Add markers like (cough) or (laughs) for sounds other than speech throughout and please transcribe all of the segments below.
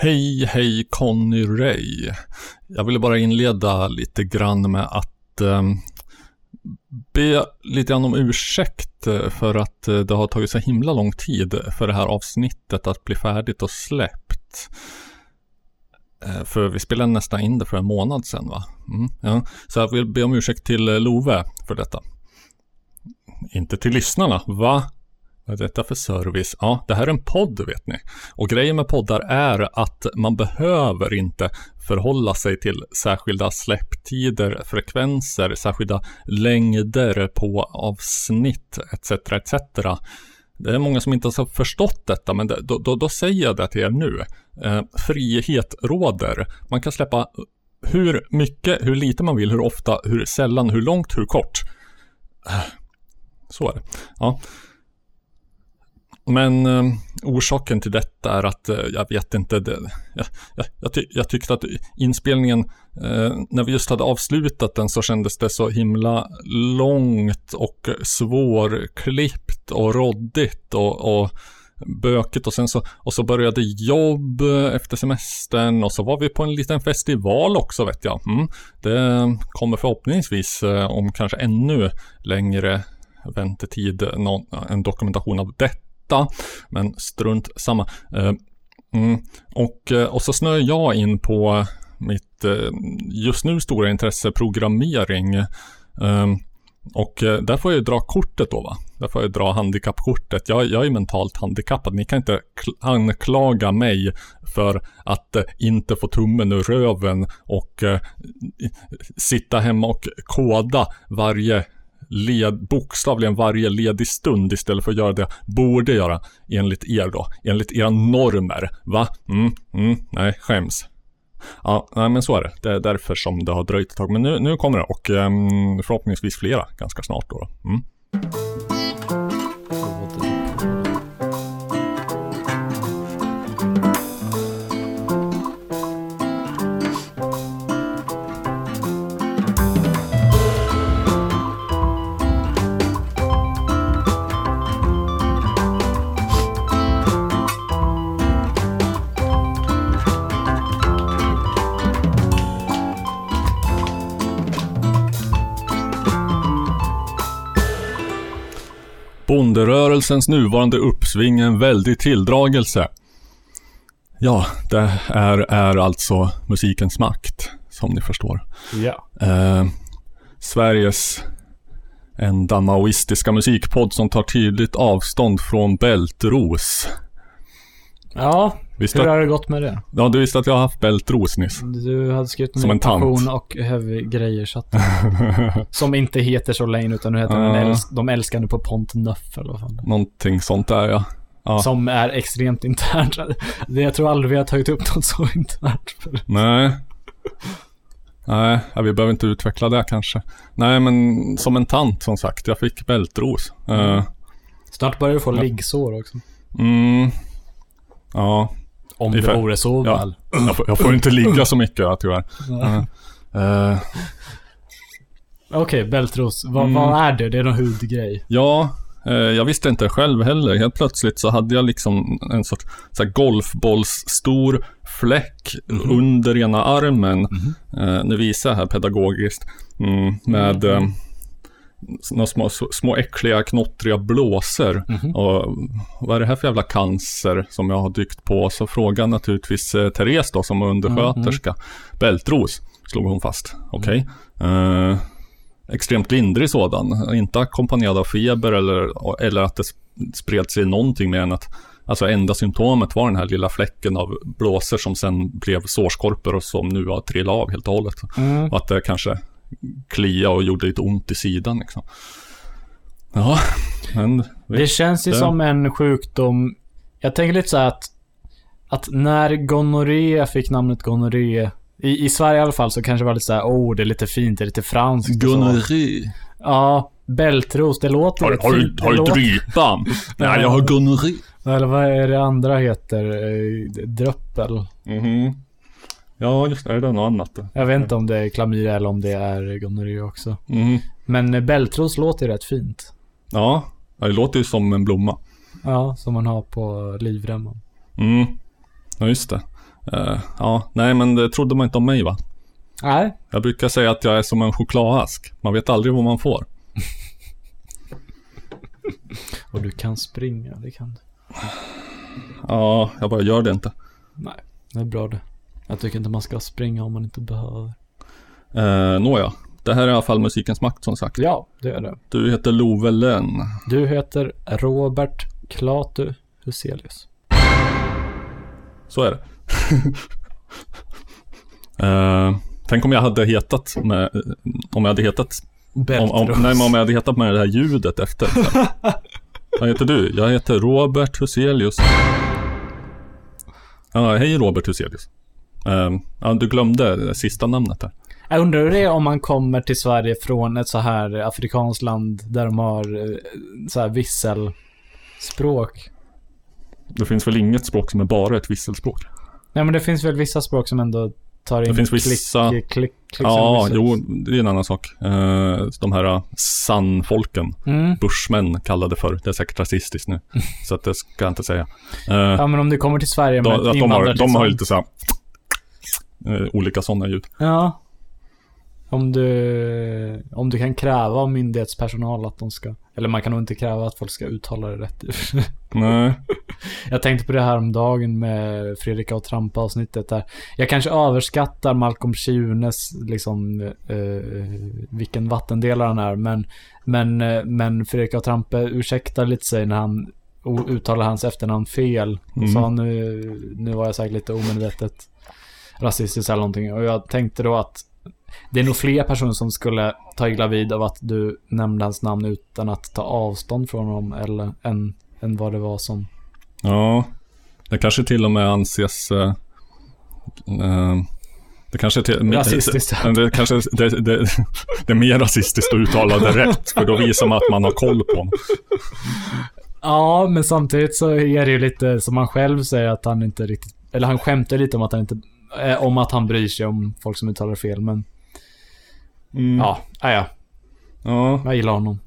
Hej, hej Conny Ray. Jag ville bara inleda lite grann med att eh, be lite grann om ursäkt eh, för att eh, det har tagit så himla lång tid för det här avsnittet att bli färdigt och släppt. Eh, för vi spelade nästan in det för en månad sedan va? Mm, ja. Så jag vill be om ursäkt till eh, Love för detta. Inte till lyssnarna, va? Vad är detta för service? Ja, det här är en podd vet ni. Och grejen med poddar är att man behöver inte förhålla sig till särskilda släpptider, frekvenser, särskilda längder på avsnitt etc. etc. Det är många som inte har förstått detta, men det, då, då, då, säger jag det till er nu. Eh, frihet råder. Man kan släppa hur mycket, hur lite man vill, hur ofta, hur sällan, hur långt, hur kort. Eh, så är det. Ja. Men eh, orsaken till detta är att eh, jag vet inte, det, jag, jag, jag, ty, jag, tyckte att inspelningen, eh, när vi just hade avslutat den så kändes det så himla långt och svårklippt och råddigt och, och bökigt. Och sen så, och så började jobb efter semestern och så var vi på en liten festival också vet jag. Mm, det kommer förhoppningsvis eh, om kanske ännu längre väntetid, någon, en dokumentation av detta hitta. Men strunt samma. Eh, mm, och, eh, och så snöar jag in på mitt eh, just nu stora intresse programmering. Ehm, och eh, där får jag ju dra kortet då va. Där får jag dra handikappkortet. Jag, jag är mentalt handikappad. Ni kan inte anklaga mig för att eh, inte få tummen ur röven och sitta hemma och koda varje led, bokstavligen varje ledig stund istället för att göra det jag borde göra enligt er då. Enligt era normer. Va? Mm, mm, nej, skäms. Ja, nej men så är det. Det är därför som det har dröjt ett tag. Men nu, nu kommer det och um, förhoppningsvis flera ganska snart då. då. Mm. Bonderörelsens nuvarande uppsving är en väldig tilldragelse. Ja, det är, är alltså musikens makt, som ni förstår. Ja. Eh, Sveriges enda maoistiska musikpodd som tar tydligt avstånd från bältros. Ja, visste hur har det gått med det? Ja, du visste att jag har haft bältros nyss. Du hade skrivit en, en tant. och grejer så att, (laughs) Som inte heter så länge utan nu heter uh. den äls De älskar nu på Pont Neuf eller vad fan Någonting sånt där ja. ja. Som är extremt internt. Jag tror aldrig vi har tagit upp något så internt. För. Nej. Nej, vi behöver inte utveckla det kanske. Nej, men som en tant som sagt. Jag fick bältros. Mm. Uh, Snart börjar du få liggsår också. Mm. Ja. Om det vore så ja. väl. Jag får, jag får, inte ligga så mycket tyvärr. Uh, uh. Okej, okay, bältros. Va, mm. Vad är det? Det är någon hudgrej? Ja, eh, jag visste inte själv heller. Helt plötsligt så hade jag liksom en sorts så här golfbollsstor fläck mm. under ena armen. Mm. Eh, nu visar jag här pedagogiskt. Mm, med mm några små, små äckliga knottriga blåsor. Mm -hmm. Och vad är det här för jävla cancer som jag har dykt på? Så frågar naturligtvis eh, Therese då som undersköterska. Mm -hmm. Bältros slog hon fast. Okej. Okay. Mm. Eh, extremt lindrig sådan. Inte ackompanjerad av feber eller, eller att det spred sig någonting mer än att Alltså enda symptomet var den här lilla fläcken av blåsor som sen blev sårskorpor och som nu har trillat av helt och hållet. Mm. Och att det kanske klia och gjorde lite ont i sidan liksom. Ja, men... Det känns ju det. som en sjukdom. Jag tänker lite så att, att när gonorré fick namnet gonorré, i, i Sverige i alla fall, så kanske det var lite så här, oh, det är lite fint, det är lite franskt. Gonorré. Ja, bältros, det låter Har, har, du, har du drypan? (laughs) Nej, jag har gonorré. Eller vad är det andra heter? Eh, Dröppel. Mhm. Ja, just det. Det är något annat. Jag vet inte om det är klamydia eller om det är gonorré också. Mm. Men bältros låter ju rätt fint. Ja, det låter ju som en blomma. Ja, som man har på livremmen. Mm, ja just det. Eh, ja, nej men det trodde man inte om mig va? Nej. Jag brukar säga att jag är som en chokladask. Man vet aldrig vad man får. (laughs) Och du kan springa, det kan du. Ja, jag bara gör det inte. Nej, det är bra det. Jag tycker inte man ska springa om man inte behöver. Eh, Nåja, det här är i alla fall musikens makt som sagt. Ja, det är det. Du heter Love Lenn. Du heter Robert Klatu Huselius. Så är det. (laughs) eh, tänk om jag hade hetat med, om jag hade hetat, om, om, nej, men om jag hade hetat med det här ljudet efter. (laughs) Vad heter du? Jag heter Robert Huselius. Ja, hej Robert Huselius. Eh, ja, du glömde det sista namnet där. Jag undrar hur det är om man kommer till Sverige från ett så här afrikanskt land där de har eh, så här visselspråk. Det finns väl inget språk som är bara ett visselspråk? Nej men det finns väl vissa språk som ändå tar in Det finns vissa- klick, klick, klick Ja, whistle. jo, det är en annan sak. Eh, de här uh, San-folken, Mm. Bushmen kallade för, det är säkert rasistiskt nu. (laughs) Så att det ska jag inte säga. Eh, Ja men om du kommer till Sverige med de, ett att de, har, de har lite så här, eh, olika sådana ljud. Ja. Om du, om du kan kräva av myndighetspersonal att de ska, eller man kan nog inte kräva att folk ska uttala det rätt. (laughs) Nej, Jag tänkte på det här om dagen med Fredrika och Trampa avsnittet där. Jag kanske överskattar Malcolm Schunes, liksom, eh, vilken vattendelare han är. Men, men, eh, men Fredrika och Trampa ursäktar lite sig när han uttalar hans efternamn fel. Mm. sa nu, nu var jag säkert lite omedvetet rasistisk eller någonting. Och jag tänkte då att det är nog fler personer som skulle ta illa vid av att du nämnde hans namn utan att ta avstånd från honom eller än, än vad det var som ja. Det kanske till och med anses... eh, eh, det kanske till, Rasistiskt. Det, (laughs) det, kanske, det, det, det är mer rasistiskt att uttala det rätt, för då visar man att man har koll på honom. Ja, men samtidigt så är det ju lite som han själv säger att han inte riktigt... Eller han skämtar lite om att han inte... Eh, om att han bryr sig om folk som uttalar fel, men... Mm. Ja, ja, ja. ja. Jag gillar honom.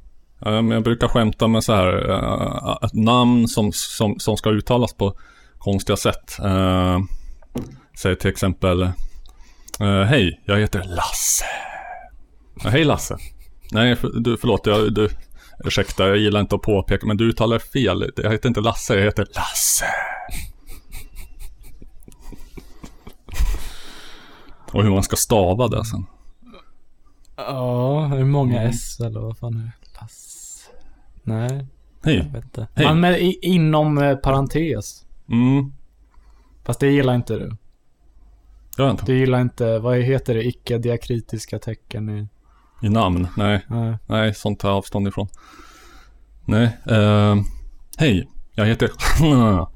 Jag brukar skämta med så här, uh, ett namn som, som, som ska uttalas på konstiga sätt. Uh, säg till exempel, uh, hej, jag heter Lasse. Ja, hej Lasse. Nej, för, du, förlåt, jag, du, ursäkta, jag gillar inte att påpeka, men du uttalar fel. Jag heter inte Lasse, jag heter Lasse. Och hur man ska stava det sen. Ja, hur många S eller vad fan är det? Lass... Nej, jag Hej. vet inte. Hej. Han med i, inom eh, parentes. Mm, Fast det gillar inte du. jag inte. Du gillar inte, vad heter det, icke-diakritiska tecken i... I namn? Nej. Nej. Nej, sånt tar jag avstånd ifrån. Nej. Eh, hej, jag heter... (laughs)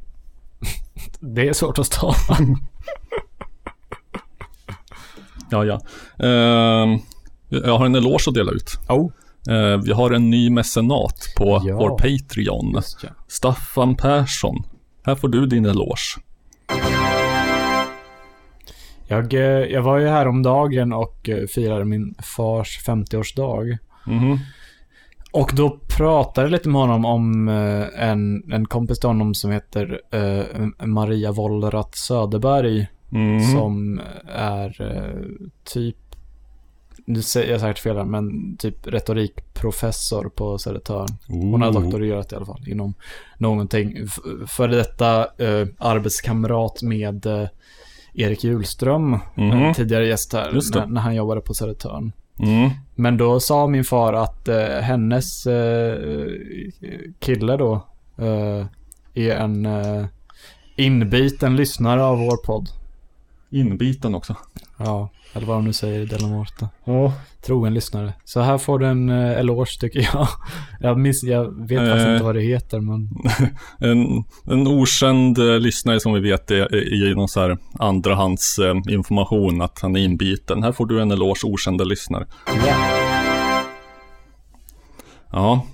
Det är svårt att stava. (laughs) ja, ja. Eh, jag har en eloge att dela ut. Oh. Eh, vi har en ny mecenat på Ja. vår Patreon. Ja. Staffan Persson. Här får du din eloge. Jag, eh, jag var ju här om dagen och eh, firade min fars 50-årsdag. Mhm. Och då pratade jag lite med honom om eh, en, en kompis till honom som heter eh, Maria Wollratz Söderberg. Mhm. Som är eh, typ, nu säger jag säkert fel här, men typ retorikprofessor på Södertörn. Hon har doktorerat i alla fall inom någonting. F- Före detta eh, arbetskamrat med eh, Erik Hjulström, Mhm. en tidigare gäst här, när, när han jobbade på Södertörn. Mm. Men då sa min far att eh, hennes eh, kille då eh, är en eh, inbiten lyssnare av vår podd. Inbiten också. Ja, eller vad de nu säger i Delamorte. Ja. Trogen lyssnare. Så här får du en eh, eloge tycker jag. (laughs) Jag, minns, jag vet faktiskt Eh. inte vad det heter men... (laughs) En, en okänd eh, lyssnare som vi vet är i någon så här andrahands eh, information att han är inbiten. Här får du en eloge, okända lyssnare. Ja. Ja,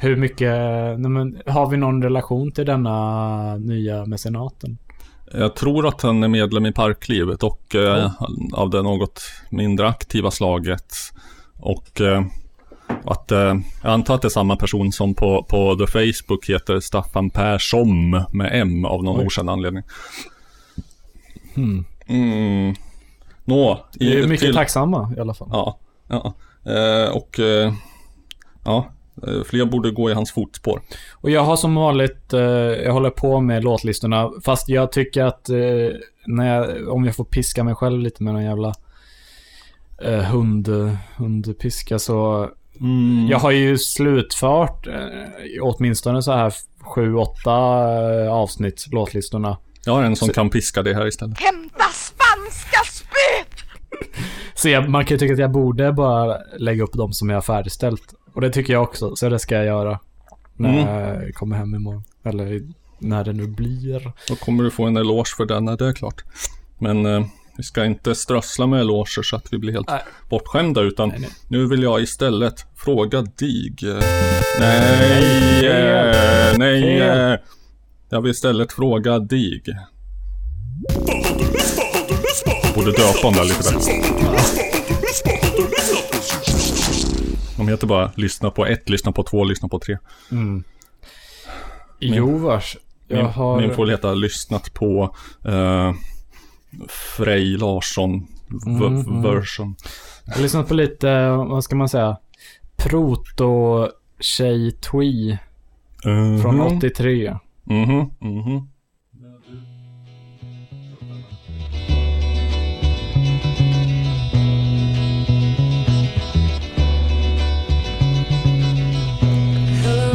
Hur mycket, nej men, har vi någon relation till denna nya mecenaten? Jag tror att han är medlem i Parklivet och eh, av det något mindre aktiva slaget. Och eh, att eh, jag antar att det är samma person som på, på The Facebook heter Staffan Persson med M av någon Oj. okänd anledning. Hmm. Mm. Nå, i, Vi är mycket till- tacksamma i alla fall. Ja, ja. Eh, och eh, ja, fler borde gå i hans fotspår. Och jag har som vanligt, eh, jag håller på med låtlistorna, fast jag tycker att eh, när jag, om jag får piska mig själv lite med någon jävla eh, hund, hundpiska så Mm. Jag har ju slutfört eh, åtminstone så här sju, åtta eh, avsnitt, låtlistorna. Jag har en som Så- kan piska det här istället. Hämta spanska spöet! (laughs) Så jag, man kan ju tycka att jag borde bara lägga upp dem som jag har färdigställt. Och det tycker jag också, så det ska jag göra. När jag kommer hem imorgon. Eller när det nu blir. Då kommer du få en eloge för den när det är klart. Men eh, vi ska inte strössla med eloger så att vi blir helt Nej. bortskämda utan Nej, nej. nu vill jag istället fråga dig. Nej, nej. Eh, Jag vill istället fråga dig. Borde döpa där lite bättre. De heter bara lyssna på ett, lyssna på två, lyssna på tre. Mm. Jo vars. Jag Min, har... min får heta lyssnat på uh, Frej Larsson Mm, mm. version. Jag har lyssnat på lite, vad ska man säga? Proto Tjej Twee från Mhm. 83. Mhm, mhm.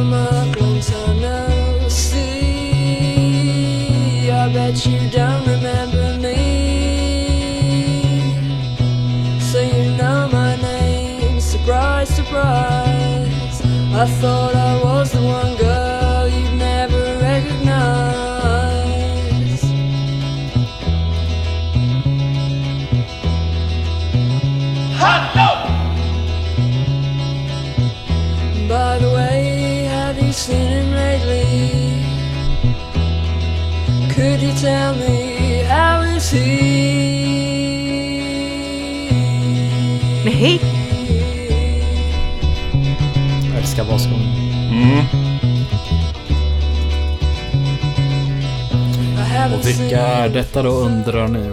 Mark, long see. I bet you don't remember me. So you know my name, surprise, surprise. I thought I was the one tell me how is he? Nej. Jag älskar basgång. Mm. Och vilka är detta då undrar ni?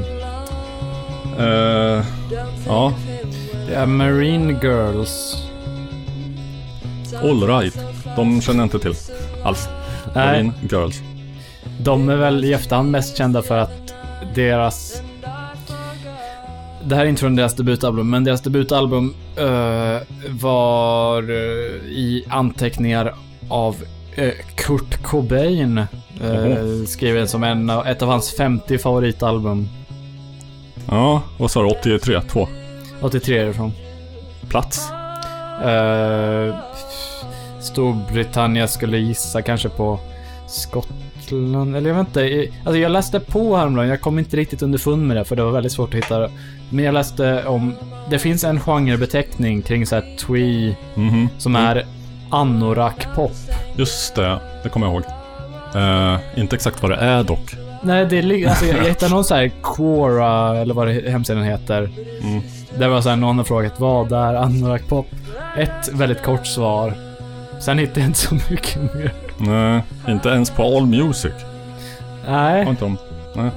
Eh, ja, Det är Marine Girls. all right. De känner jag inte till alls. Nej. Marine Girls. De är väl i efterhand mest kända för att deras... Det här är inte från deras debutalbum, men deras debutalbum eh, var eh, i anteckningar av eh, Kurt Cobain. Uh, skriven som en ett av hans 50 favoritalbum. Ja, vad sa du? 83? 2? 83 är det från. Plats? Eh, Storbritannien skulle gissa kanske på Skottland, eller jag vet inte. Alltså jag läste på häromdagen, jag kom inte riktigt underfund med det för det var väldigt svårt att hitta. Men jag läste om, det finns en genrebeteckning kring så här twee Mhm. som är anorak-pop. Just det, det kommer jag ihåg. Eh, inte exakt vad det är dock. Nej, det är li- alltså jag, (laughs) jag hittade någon så här Quora, eller vad det, hemsidan heter. Mm. Där var så här, någon har frågat vad är anorak-pop? Ett väldigt kort svar. Sen hittade jag inte så mycket mer. Nej, inte ens på All Music. Nej. Har inte de. Nej.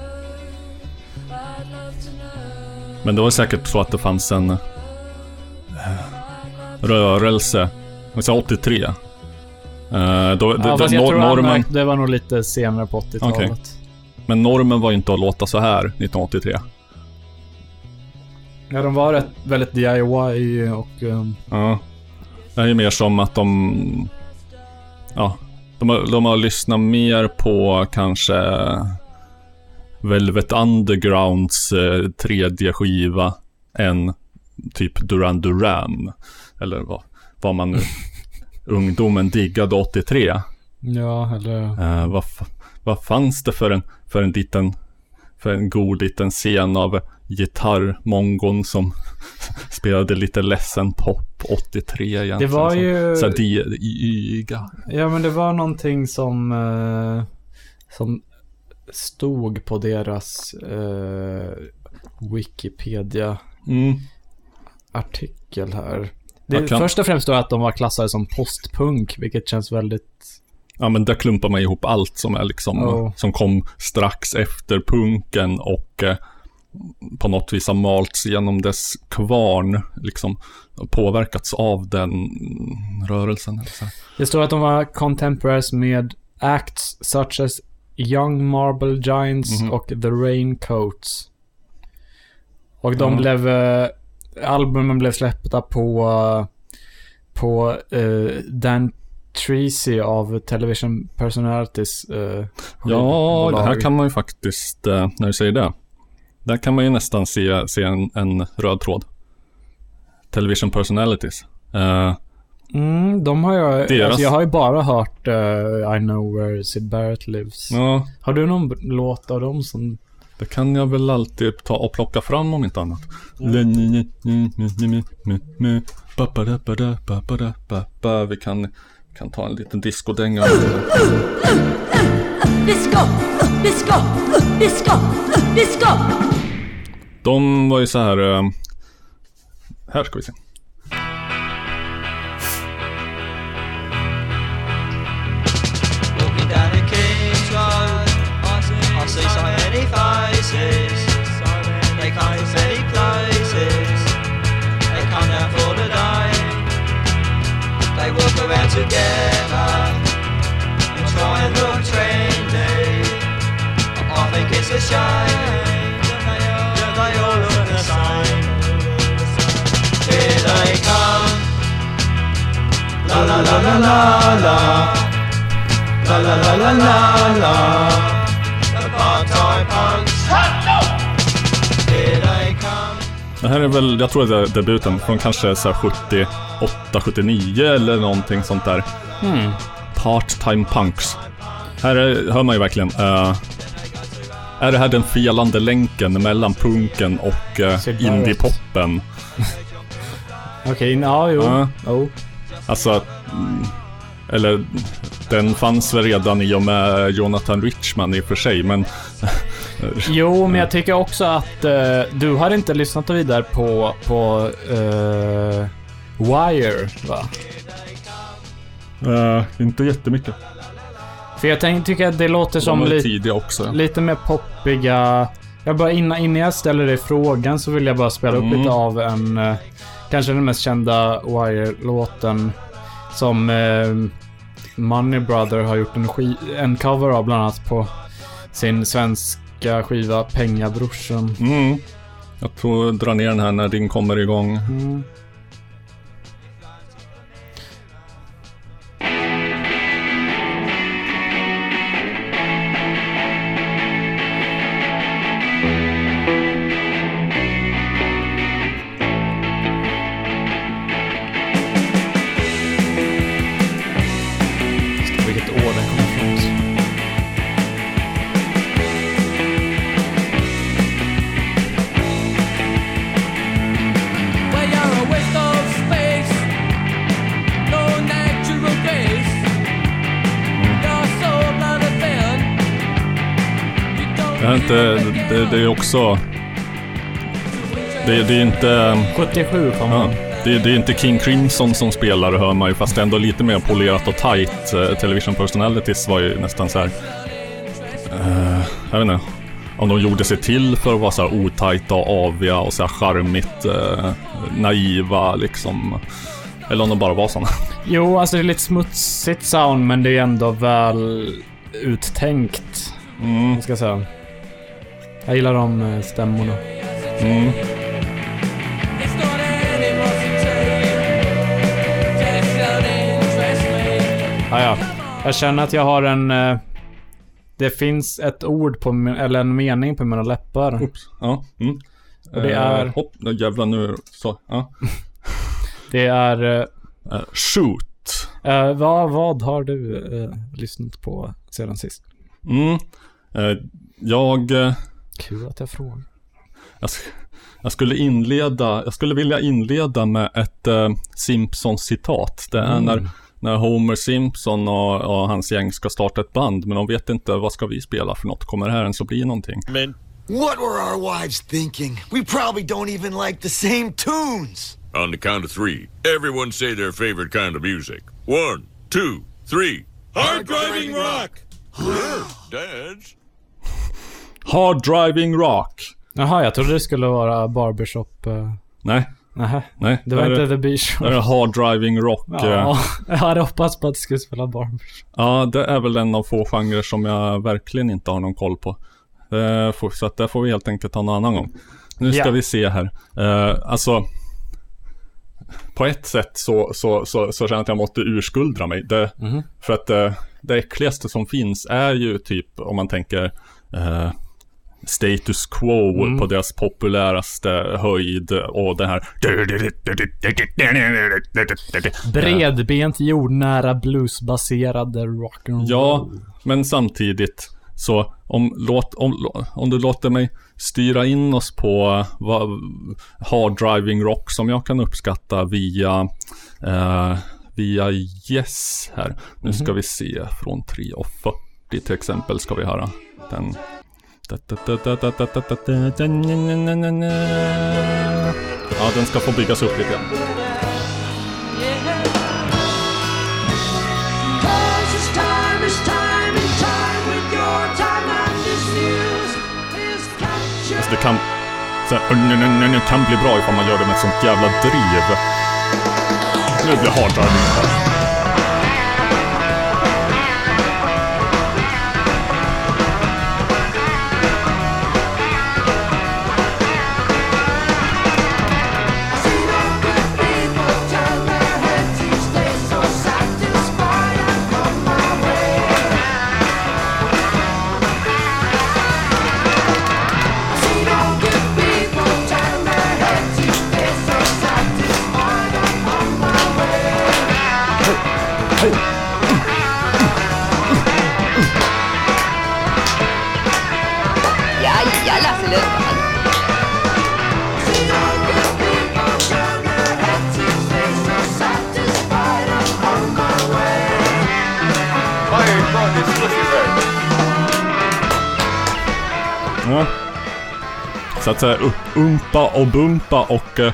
Men det var säkert så att det fanns en eh, rörelse, säga 83. Eh, då, Ja, det, fast det, jag tror normen, normen... det var nog lite senare på 80-talet. Okej. men normen var ju inte att låta så här 1983. Ja, de var rätt, väldigt DIY och... Um, Ja. Det är ju mer som att de... Ja. De har, de har lyssnat mer på kanske Velvet Undergrounds eh, tredje skiva än typ Duran Duran. Eller vad, vad man nu... (laughs) ungdomen diggade 83. ja, eller... Eh, vad, vad fanns det för en, för en liten, för en god liten scen av gitarrmongon som (laughs) spelade lite ledsen pop 83 egentligen. Det var som- ju... Så yga. Ja, men det var någonting som... eh, som stod på deras uh, Wikipedia-artikel Mm. här. Det, kan- Först och främst då att de var klassade som postpunk, vilket känns väldigt ja men där klumpar man ihop allt som är liksom, Oh. som kom strax efter punken och eh, på något vis har malts genom dess kvarn, liksom påverkats av den rörelsen. Det står att de var contemporaries med acts such as Young Marble Giants Mhm. och The Raincoats. Och de Ja. blev... Eh, albumen blev släppta på... på eh, Dan Treacy av Television Personalities eh, Ja, det här kan man ju faktiskt, eh, när du säger det. Där kan man ju nästan se, se en, en röd tråd. Television personalities. Eh, Mm, de har jag... Deras- Alltså jag har ju bara hört eh, I know where Sid Barrett lives. ja, Har du någon låt av dem som... det kan jag väl alltid ta och plocka fram om inte annat. Vi kan, kan ta en liten discodänga. Disco, disco, disco, disco. De var ju så här. eh, Här ska vi se. Walking down the King's Road, I see so many faces. They come from many places. They come down for the day. They walk around together and try and look trendy. I think it's a shame that they all look the same. Here they come. La la la la la la. La la la la la la The part-time punks Here they come Det här är väl, jag tror det är debuten från kanske så här 78, 79 eller någonting sånt där. Hmm. Part-time punks. Här är, hör man ju verkligen. eh, är det här den felande länken mellan punken och uh, indie-poppen? (laughs) Okej, ja, jo. Ja. Jo. Alltså, mm, eller den fanns väl redan i och med Jonathan Richman i och för sig, men (laughs) Jo, men jag tycker också att eh, du har inte lyssnat vidare på, på eh, Wire, va? eh, inte jättemycket. För jag tänk, tycker att det låter De som ju li, också. lite mer poppiga... Jag bara innan, innan jag ställer dig frågan så vill jag bara spela upp Mm. lite av en... eh, kanske den mest kända Wire-låten. Som eh, Money Brother har gjort en, en cover av bland annat på sin svenska skiva Pengabrorsan. Mm. Jag får dra ner den här när din kommer igång. Mm. Det, det är också... Det, det är inte... 77 kom Ja, det, det är inte King Crimson som spelar, hör man ju, fast ändå lite mer polerat och tight. Eh, Television Personalities var ju nästan så här. eh, jag vet inte. Om de gjorde sig till för att vara så här otajta och aviga och så här charmigt eh, naiva liksom. Eller om de bara var såna. (laughs) Jo, alltså det är lite smutsigt sound, men det är ändå väl uttänkt. Mm, ska jag säga? Jag gillar de eh, stämmorna. mm. Ah, ja. Jag känner att jag har en... eh, Det finns ett ord på min, eller en mening på mina läppar. Oops. Ja. Mm. Och det är- Eh, hopp, jävlar nu så. Ja. (laughs) Det är... eh, Eh, shoot. eh, vad, vad har du eh, lyssnat på sedan sist? Mm. Eh, jag... Kul att jag frågar. Jag, jag skulle inleda, jag skulle vilja inleda med ett eh, Simpsons-citat. Det är Mm. när, när Homer Simpson och, och hans gäng ska starta ett band, men de vet inte vad ska vi spela för något. Kommer det här ens att bli någonting? What were our wives thinking? We probably don't even like the same tunes. On the count of three, everyone say their favorite kind of music. One, two, three. Hard driving rock! Dads? Hard Driving Rock. Jaha, jag trodde det skulle vara barbershop... Uh... Nej, Nähä. nej. Det var inte är, The där Shop. är Hard Driving Rock. eh, Ja, (laughs) jag hade hoppats på att du skulle spela barbershop. Ja, det är väl en av få genrer som jag verkligen inte har någon koll på. Eh, Så att det får vi helt enkelt ta någon annan gång. Nu ska Ja. vi se här. Eh, alltså, på ett sätt så, så, så, så känner jag att jag måste urskuldra mig. Det, För att eh, det äckligaste som finns är ju typ, om man tänker eh, status quo på deras populäraste höjd och den här Bredbent, jordnära, bluesbaserade rock'n'roll. Ja, men samtidigt så om, låt, om, om du låter mig styra in oss på vad, hard driving rock som jag kan uppskatta via eh, via Yes här. Nu ska vi se från 3.40 till exempel ska vi höra den. Ja, den ska få byggas upp lite grann. Alltså det kan, så här, kan bli bra ifall man gör det med ett sånt jävla driv. Nu blir det driving här. Så att säga, umpa och bumpa och eh,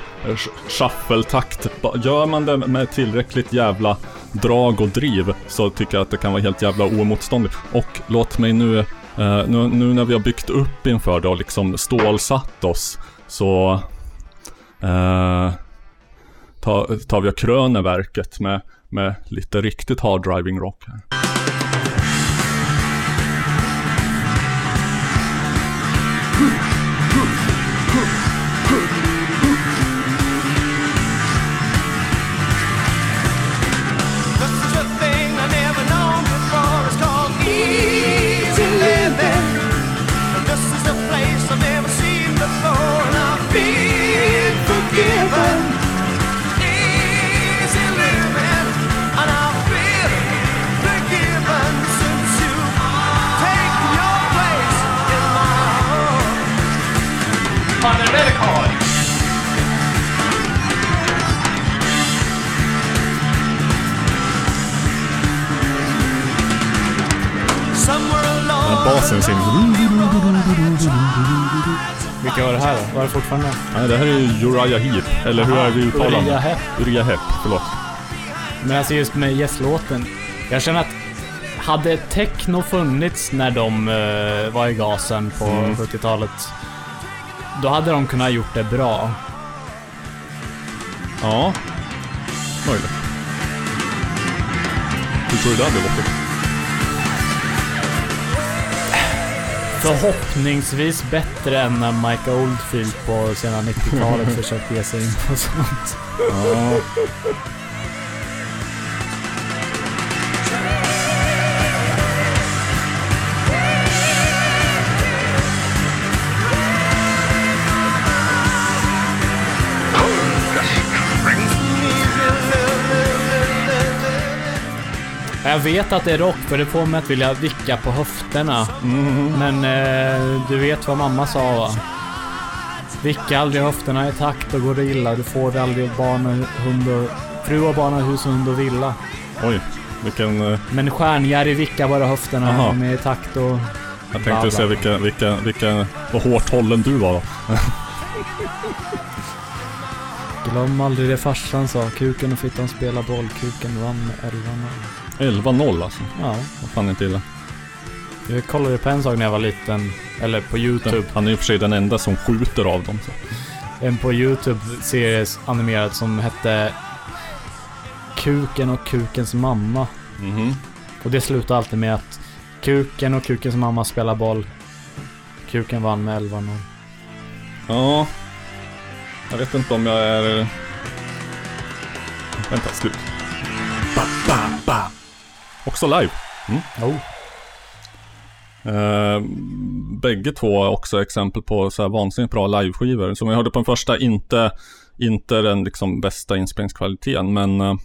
shuffle-takt. Gör man det med tillräckligt jävla drag och driv så tycker jag att det kan vara helt jävla oemotståndligt. Och låt mig nu, eh, nu, nu när vi har byggt upp inför det och liksom stålsatt oss så eh, tar, tar vi och kröner verket med, med lite riktigt hard driving rock här. This basen sin... Vilka var det här då? Var det fortfarande? Nej, det här är ju Uriah Heep. Eller hur är vi uttalar Uriah det? Heep. Uriah Heep, förlåt. Men alltså just med Yes-låten. Jag känner att hade techno funnits när de eh, var i gasen på 70-talet. Då hade de kunnat gjort det bra. Ja, möjligt. Hur tror du det hade låtit? Förhoppningsvis bättre än när Mike Oldfield på sena 90-talet (laughs) försökte ge sig in på sånt. Ja. Jag vet att det är rock, för det får mig att vilja vicka på höfterna. Men eh, du vet vad mamma sa va? Vicka aldrig höfterna i takt och går det illa. Du får aldrig barn hund och... Fru och barn hus och hund och villa. Oj, vilken... eh, Men stjärnjärg vickar bara höfterna Aha. med i takt och... Jag tänkte säga vilken, vilken, vilken... Vad hårt hållen du var då. Glöm aldrig det farsan sa. Kuken och fittan spelar boll. Kuken vann med 11-0. 11-0 alltså. Ja. Vad fan inte illa. Jag kollade på en sak när jag var liten, eller på YouTube. Han är och för sig den enda som skjuter av dem. Så. En på YouTube-serie animerad som hette Kuken och Kukens mamma. Mhm. Och det slutade alltid med att Kuken och Kukens mamma spelar boll. Kuken vann med 11-0. Ja. Jag vet inte om jag är... Vänta, slut. Också live. Oh. Eh, bägge två är också exempel på så här vansinnigt bra liveskivor. Som jag hörde på den första, inte, inte den liksom bästa inspelningskvaliteten, men eh,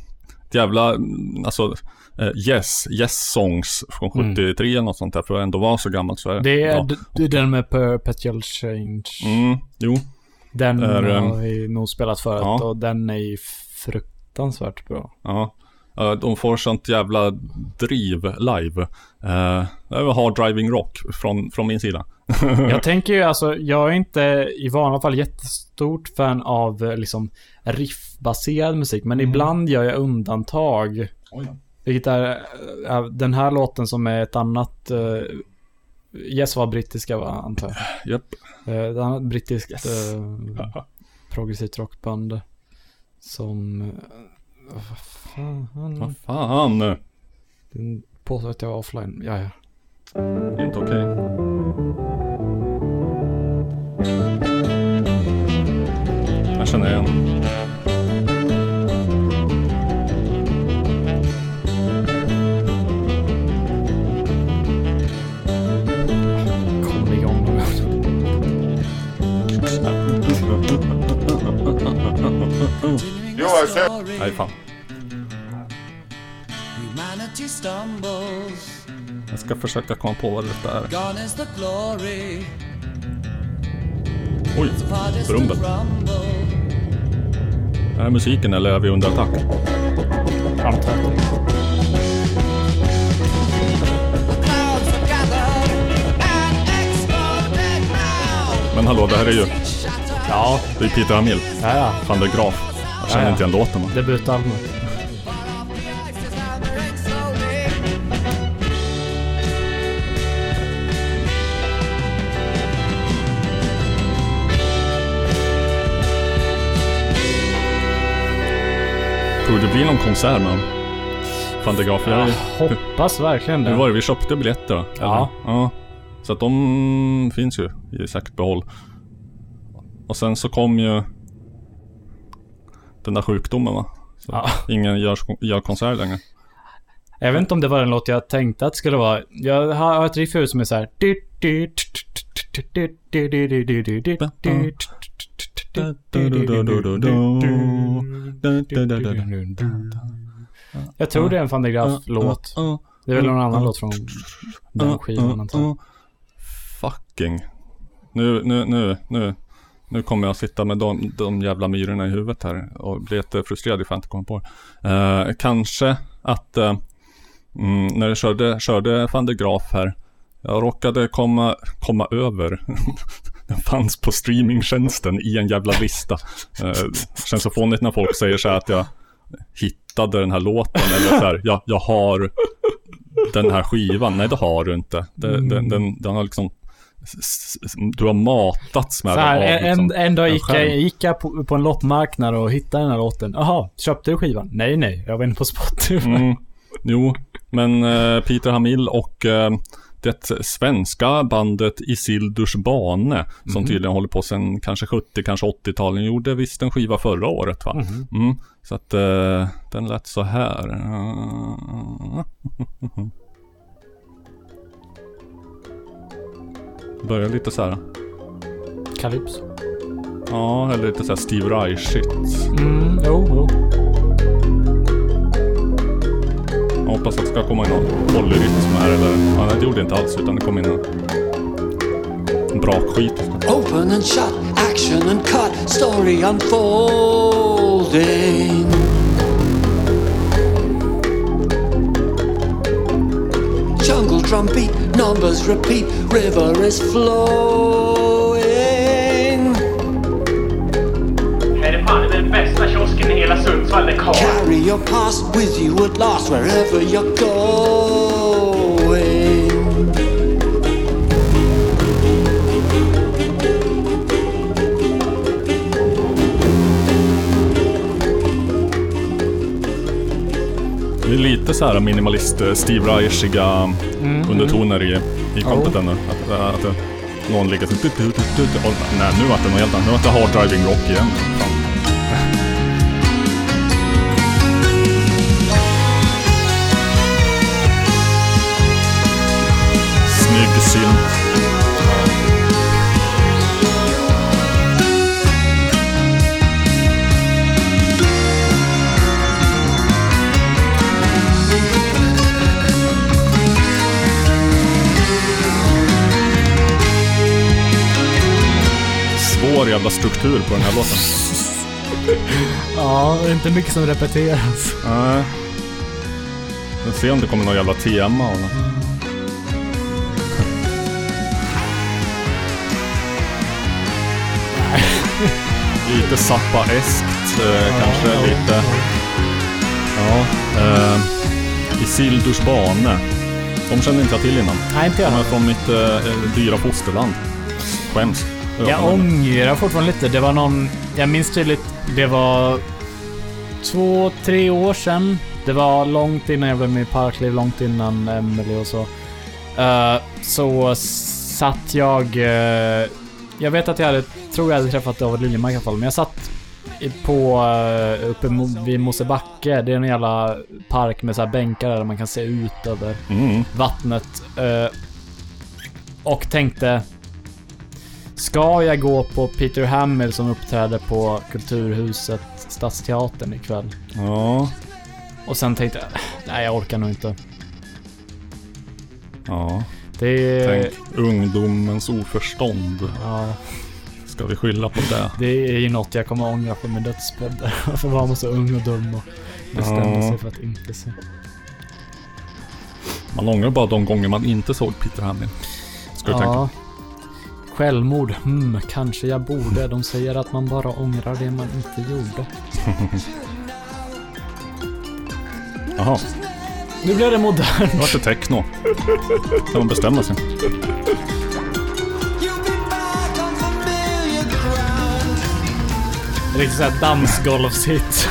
ett jävla, mm, alltså eh, Yes, Yes Songs från Mm. 73 eller något sånt där, för att ändå vara så gammalt så är Det är, ja. det är den med Perpetual Change. Mm, jo. Den Är, har vi nog spelat förut ja. och den är fruktansvärt bra. Ja. Eh, De får sånt jävla driv live. Eh, Det var hard driving rock från, från min sida. (laughs) Jag tänker ju alltså, jag är inte i vanliga fall jättestort fan av eh, liksom riffbaserad musik, men ibland gör jag undantag. Vilket är den här låten som är ett annat... Uh, yes var brittiska va, antar jag. Japp. Uh, ett annat brittiskt eh, (laughs) progressivt rockband. Som... Vad fan? Vad fan. Den påstår att jag var offline. Ja, ja. Inte okej. Jag känner igen. Nej, fan. Humanity stumbles, Jag ska försöka komma på vad det är. gone is the glory, Oj, rumble. Är det musiken eller är vi under attack? Now. Men hallå, det här är ju... Ja, Det är Peter Hamill. ja, ja. Van der Graaf. Jag känner Ja, ja. inte igen låten. Debutalbumet. Tror det blir någon konsert med der Graaf. Jag, hoppas verkligen det. hur var det? Vi köpte biljetter va? Ja. Ja. Så att de finns ju i säkert behåll. Och sen så kom ju den där sjukdomen va? Ja. Ingen gör, gör konsert längre. Jag vet inte om det var den låt jag tänkte att det skulle vara. Jag har ett riff i huvudet som är så här. Jag tror det är en Van der Graaf-låt. Det är väl någon annan låt från den skivan antar. Fucking. Nu, nu, nu, nu. Nu kommer jag sitta med de, de jävla myrorna i huvudet här och bli jättefrustrerad ifall jag inte kommer på det. Eh, kanske att eh, mm, när jag körde, körde van der Graaf här. Jag råkade komma, komma över. (laughs) Den fanns på streamingtjänsten i en jävla lista. Eh, känns så fånigt när folk säger så här att jag hittade den här låten eller så här, jag, jag har den här skivan. Nej, det har du inte. Det, den, den, den har liksom du har matats med Så här, den av, en, liksom, en dag gick jag, gick jag på, på en loppmarknad och hittade den här låten. Jaha, köpte du skivan? Nej, nej. Jag var inne på Spotify. Mm, jo, men eh, Peter Hamill och eh, det svenska bandet Isildurs Bane, som Mhm. tydligen håller på sedan kanske 70, kanske 80-talen, gjorde visst en skiva förra året va? Mhm. Mm, så att eh, den lät så här. (laughs) Börjar lite så här. Calypso. Ja, eller lite så här Steve Reich-shit. Mm, jo, jo. Jag hoppas att det ska komma in någon polyrytm här eller... Ja, det gjorde det inte alls utan det kom in en... En brakskit. Open and shut, action and cut, story unfolding. Jungle drum beat, numbers repeat, river is flowing. Här är fan den bästa kiosken i hela Sundsvall. Det är Karl. Carry your past with you at last, wherever you're going. Är lite så här minimalist, eh, Steve Reishiga undertoner i, i kompet ännu. Att, eh, att, att någon ligger så... du- du- du- du- du- och- Nej, nu vart det något helt annat. Nu vart det hard driving rock igen. Fan. Snygg synt. Svår jävla struktur på den här låten. (laughs) Ja, det är inte mycket som repeteras. Nej. Vi får se om det kommer någon jävla tema av något. (laughs) lite Zappa-eskt eh, kanske, ja, lite. Ja. Eh, Isildurs bane. De kände inte jag till innan. Nej, inte jag De är från mitt eh, eh, dyra fosterland. Skäms. Jag ångrar fortfarande lite. Det var någon... Jag minns tydligt. Det var två, tre år sedan. Det var långt innan jag blev med i Parkliv, långt innan Emily och så. Eh, så satt jag... eh, jag vet att jag hade... Tror jag hade träffat David Liljemark i alla fall, men jag satt på... Uh, uppe vid Mosebacke. Det är en jävla park med så här bänkar där man kan se ut över Mm. vattnet. och tänkte... Ska jag gå på Peter Hamill som uppträder på Kulturhuset Stadsteatern ikväll? Ja. Och sen tänkte jag, nej jag orkar nog inte. Ja. Det är... Tänk ungdomens oförstånd. Ja, Ska vi skylla på det? det är ju något jag kommer ångra på min dödsbädd. Varför (laughs) var man så ung och dum och bestämde Ja. sig för att inte se? Man ångrar bara de gånger man inte såg Peter Hamill. Ska du tänka. Ja. Självmord, hmm, kanske jag borde. De säger att man bara ångrar det man inte gjorde. (laughs) Jaha, Nu blev det modernt. nu vart det techno. Kan man bestämma sig. Riktigt såhär dansgolvshit.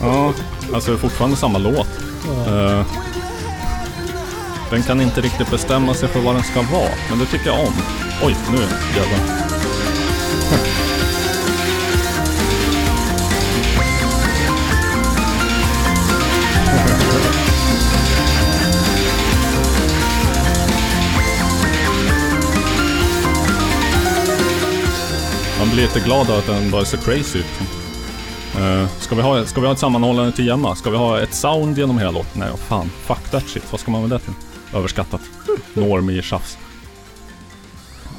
Ja, alltså det är fortfarande samma låt. Eh, den kan inte riktigt bestämma sig för vad den ska vara, men det tycker jag om. Oj, nu jävlar. Man blir lite glad av att den bara ser crazy ut. Eh, ska, vi ha, ska vi ha ett sammanhållande till Gemma? Ska vi ha ett sound genom hela låten? Nej, fan. Fuck that shit. Vad ska man med det till? Överskattat. Normie tjafs.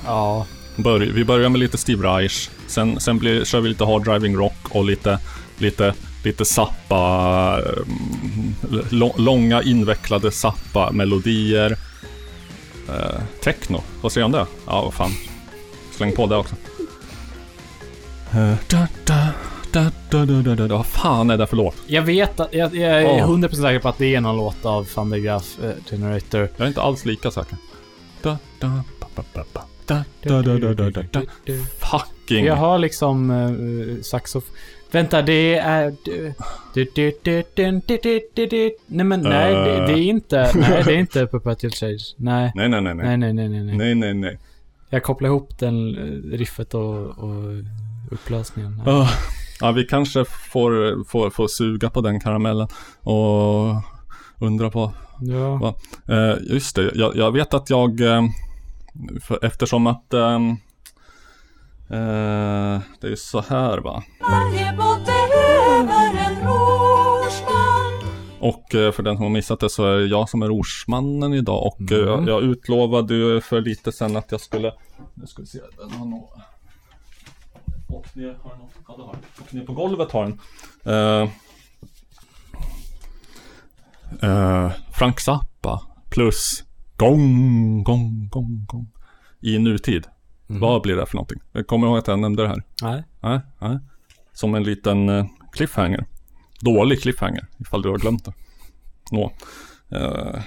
Ja. Börj, vi börjar med lite Steve Reich. Sen, sen blir, kör vi lite hard driving rock och lite, lite, lite sappa, mm, långa invecklade sappa melodier. Uh, techno, vad säger du om det? Ja, vad fan. Släng på det också. Eh, da, da, Da, da, da, da, da. Vad fan är det för låt? Jag vet att, jag, jag är oh. 100% säker på att det är någon låt av Van de Graaf eh, Generator. Jag är inte alls lika säker. Da, da, ba, ba, ba, da, da, da, da, da, da, da. Fucking. Jag har liksom eh, saxof... Vänta, det är... Nej men nej, det, det är inte... Nej, det är inte Perpetual Change. Nej. Nej, nej, nej. Nej, nej, nej, nej. Nej, nej, nej. Jag kopplar ihop den riffet och, och upplösningen. Oh ja, vi kanske får, får, får suga på den karamellen och undra på Ja. Eh, just det, jag, jag vet att jag, eh, för, eftersom att ehm, eh, det är så här va. Och eh, för den som har missat det så är det jag som är rorsmannen idag och eh, jag, jag utlovade ju för lite sen att jag skulle, nu ska vi se, den har nog och ner, har den, ja, det har den. Och ner på golvet har den. Eh, eh, Frank Zappa plus gong, gong, gong, gong. I nutid. Vad blir det för någonting? Jag kommer ihåg att jag nämnde det här. Nej. Nej, nej. Som en liten eh, cliffhanger. Dålig cliffhanger, ifall du har glömt det. Nå. Eh,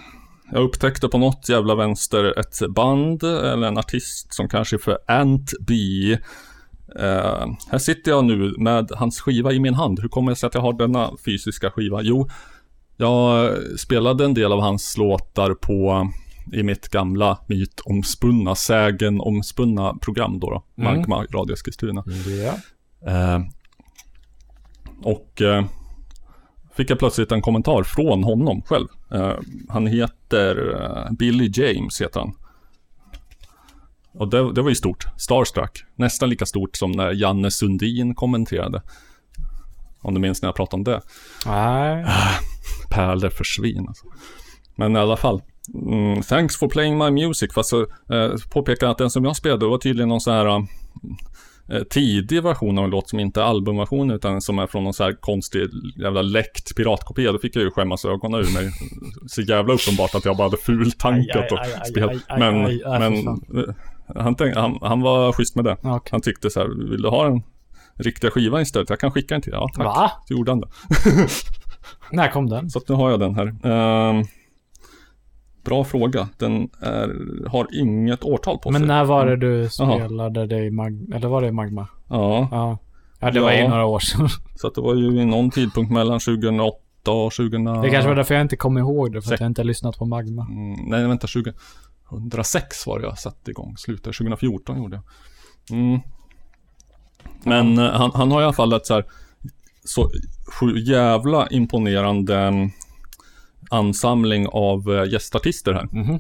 jag upptäckte på något jävla vänster ett band eller en artist som kanske är för Ant B. Eh, här sitter jag nu med hans skiva i min hand. Hur kommer det sig att jag har denna fysiska skiva? Jo, jag spelade en del av hans låtar på i mitt gamla mytomspunna, sägenomspunna program då, då Mm. Magma Radio Eskilstuna. Ja. Eh, och eh, fick jag plötsligt en kommentar från honom själv. Han heter Billy James heter han. Och det, det var ju stort. Starstruck. Nästan lika stort som när Janne Sundin kommenterade. Om du minns när jag pratade om det. Nej. Pärlor försvinn alltså. Men i alla fall. Mm, thanks for playing my music. Fast så eh, påpekar att den som jag spelade var tydligen någon sån här eh, tidig version av en låt som inte är albumversion utan som är från någon så här konstig jävla läckt piratkopia. Då fick jag ju skämmas ögonen ur mig. Så jävla uppenbart att jag bara hade fultankat och spelat. aj, aj, Men, aj, aj, men han, tänk, han, han var schysst med det. Okej. Han tyckte så här, vill du ha en riktiga skiva istället? Jag kan skicka den till dig. Ja, tack. Va? Så gjorde han det. (laughs) När kom den? Så nu har jag den här. Ehm, bra fråga. Den är, har inget årtal på Men sig. när var det du Jaha. spelade det i Magma? Eller var det i Magma? Ja, Ja. Ja, det var ju Ja. några år sedan. (laughs) så att det var ju i någon tidpunkt mellan 2008 och 2000... Det kanske var därför jag inte kom ihåg det, för att jag inte har lyssnat på Magma. Mm, nej, vänta. 2006 var det jag satte igång. Slutade 2014 gjorde jag. Mm. Men eh, han, han har i alla fall ett så här så jävla imponerande mm, ansamling av eh, gästartister här. Mhm.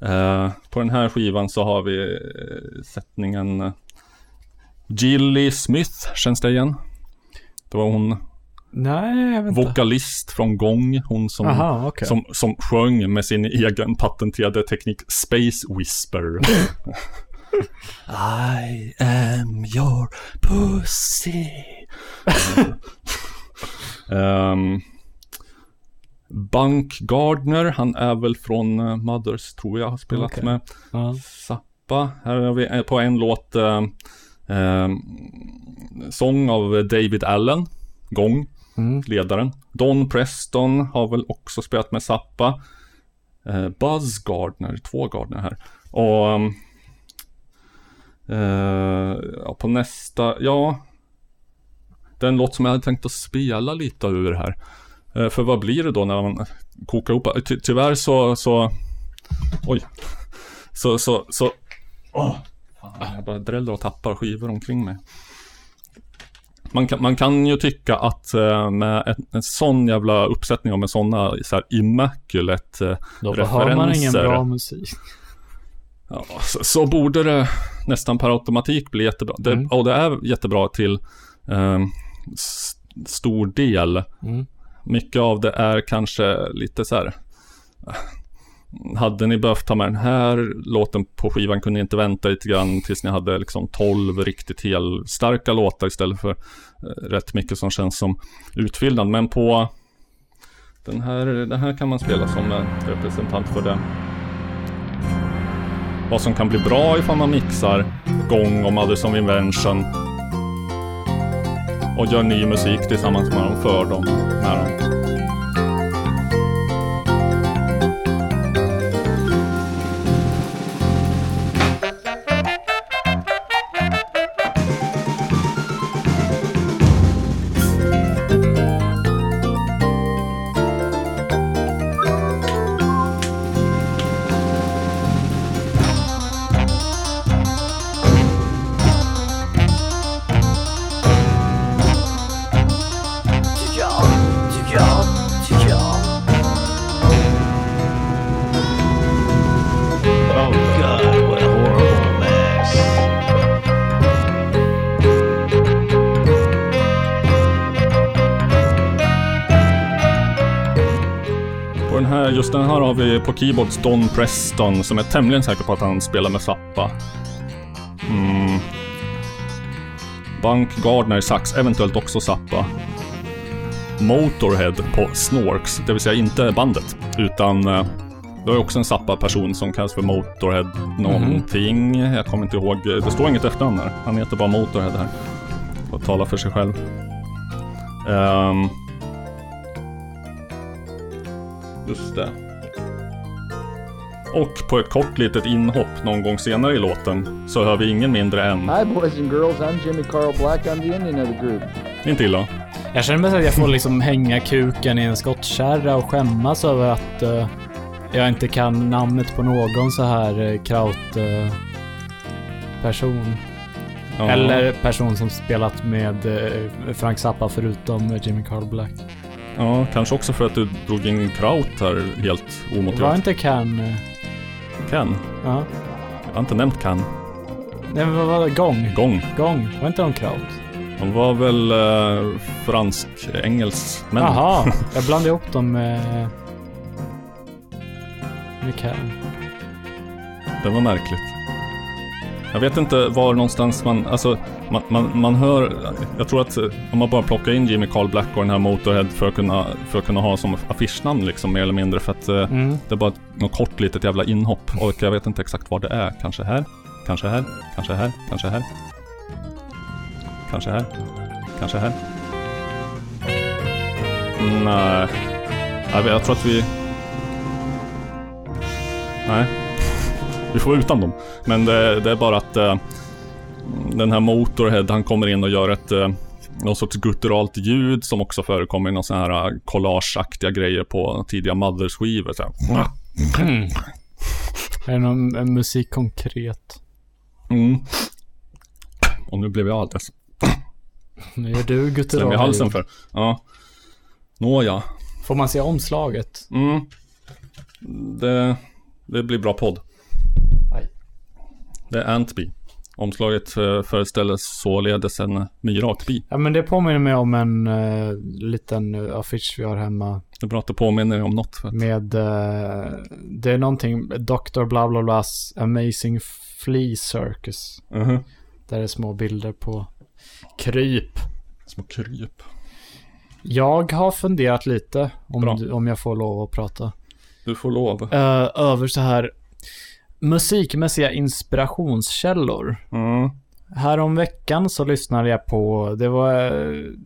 Eh, på den här skivan så har vi sättningen eh, Gilly Smith, känns det igen? Det var hon, Nej, vokalist från Gång, hon som, Aha, okej. som, som sjöng med sin egen patenterade teknik Space Whisper. (laughs) I am your pussy. (laughs) um, Bunk Gardner, han är väl från eh, Mothers, tror jag, har spelat Okej. med. Ja. Zappa, här har vi eh, på en låt eh, eh, sång av David Allen, Gång, Mm. ledaren. Don Preston har väl också spelat med Zappa. Eh, Buzz Gardner, två Gardner här. Och mm, eh, ja, på nästa, ja. Den låt som jag hade tänkt att spela lite ur här. Eh, för vad blir det då när man kokar ihop? Eh, ty tyvärr så, så, oj. Så, så, så, åh. Jag bara dräller och tappar skivor omkring mig. Man kan, man kan ju tycka att eh, med en, en sån jävla uppsättning och med såna så här immaculate eh, Då behöver man ingen referenser. bra musik. Ja, så, så borde det nästan per automatik bli jättebra. Det, Mm. Och det är jättebra till eh, stor del. Mm. Mycket av det är kanske lite så här. Hade ni behövt ta med den här låten på skivan kunde ni inte vänta lite grann tills ni hade liksom 12 riktigt helstarka låtar istället för eh, rätt mycket som känns som utfyllnad. Men på den här, den här kan man spela som eh, representant för det. Vad som kan bli bra ifall man mixar Gång och Mothers of Invention och gör ny musik tillsammans med dem, för dem, med dem. Här, just den här har vi på keyboards Don Preston som är tämligen säker på att han spelar med Zappa. Mm. Bunk Gardner sax, eventuellt också Zappa. Motorhead på Snorks, det vill säga inte bandet, utan eh, det är också en Zappa-person som kallas för Motorhead någonting. Jag kommer inte ihåg, det står inget efternamn här. Han heter bara Motorhead här. Får tala för sig själv. Ehm, Just det. Och på ett kort litet inhopp någon gång senare i låten så hör vi ingen mindre än... Hi, boys and girls. I'm Jimmy Carl Black. I'm the Indian of the group. Inte illa. Jag känner mig som att jag får liksom hänga kuken i en skottkärra och skämmas över att eh, jag inte kan namnet på någon så här uh, kraut person. Ja. Eller person som spelat med Frank Zappa förutom Jimmy Carl Black. Ja, kanske också för att du drog in Kraut här helt Var omotiverat. inte Can... eh, Ken. Ja. Jag har inte nämnt Ken. Nej men vad var det? Gång? Gång. Gång? Var inte de kraut? De var väl eh, fransk-engelsmän. Jaha, (laughs) jag blandade ihop dem med... Med Can. Det var märkligt. Jag vet inte var någonstans man, alltså, man, man, man hör, jag tror att om man bara plockar in Jimmy Carl Black och den här Motorhead för att kunna, för att kunna ha som affischnamn liksom mer eller mindre för att eh, Mm. det är bara något kort litet jävla inhopp och jag vet inte exakt var det är. Kanske här, kanske här, kanske här, kanske här. Kanske här, kanske här. Nej, jag, jag tror att vi... Nej, (laughs) vi får vara utan dem. Men det, det är bara att eh, den här Motorhead, han kommer in och gör ett eh, någon sorts gutturalt ljud som också förekommer i någon sån här eh, collageaktiga grejer på tidiga Mothers-skivor. Mm. Är det någon eh, musik konkret? Mm. Och nu blev jag alldeles Nu gör du guttural. halsen för. Ja. Nåja. Får man se omslaget? Mm. Det, det blir bra podd. Aj. Det är Antby. Omslaget eh, föreställer således en myrakbi. Ja men det påminner mig om en uh, liten eh, affisch vi har hemma. Det är bra att det påminner om något. Med, eh, det är någonting, Dr. bla bla blas Amazing Flea Circus. Mhm. Där är små bilder på kryp. Små kryp. Jag har funderat lite, om, du, om jag får lov att prata. Du får lov. Eh, över så här musikmässiga inspirationskällor. Mm. Härom veckan så lyssnade jag på, det var,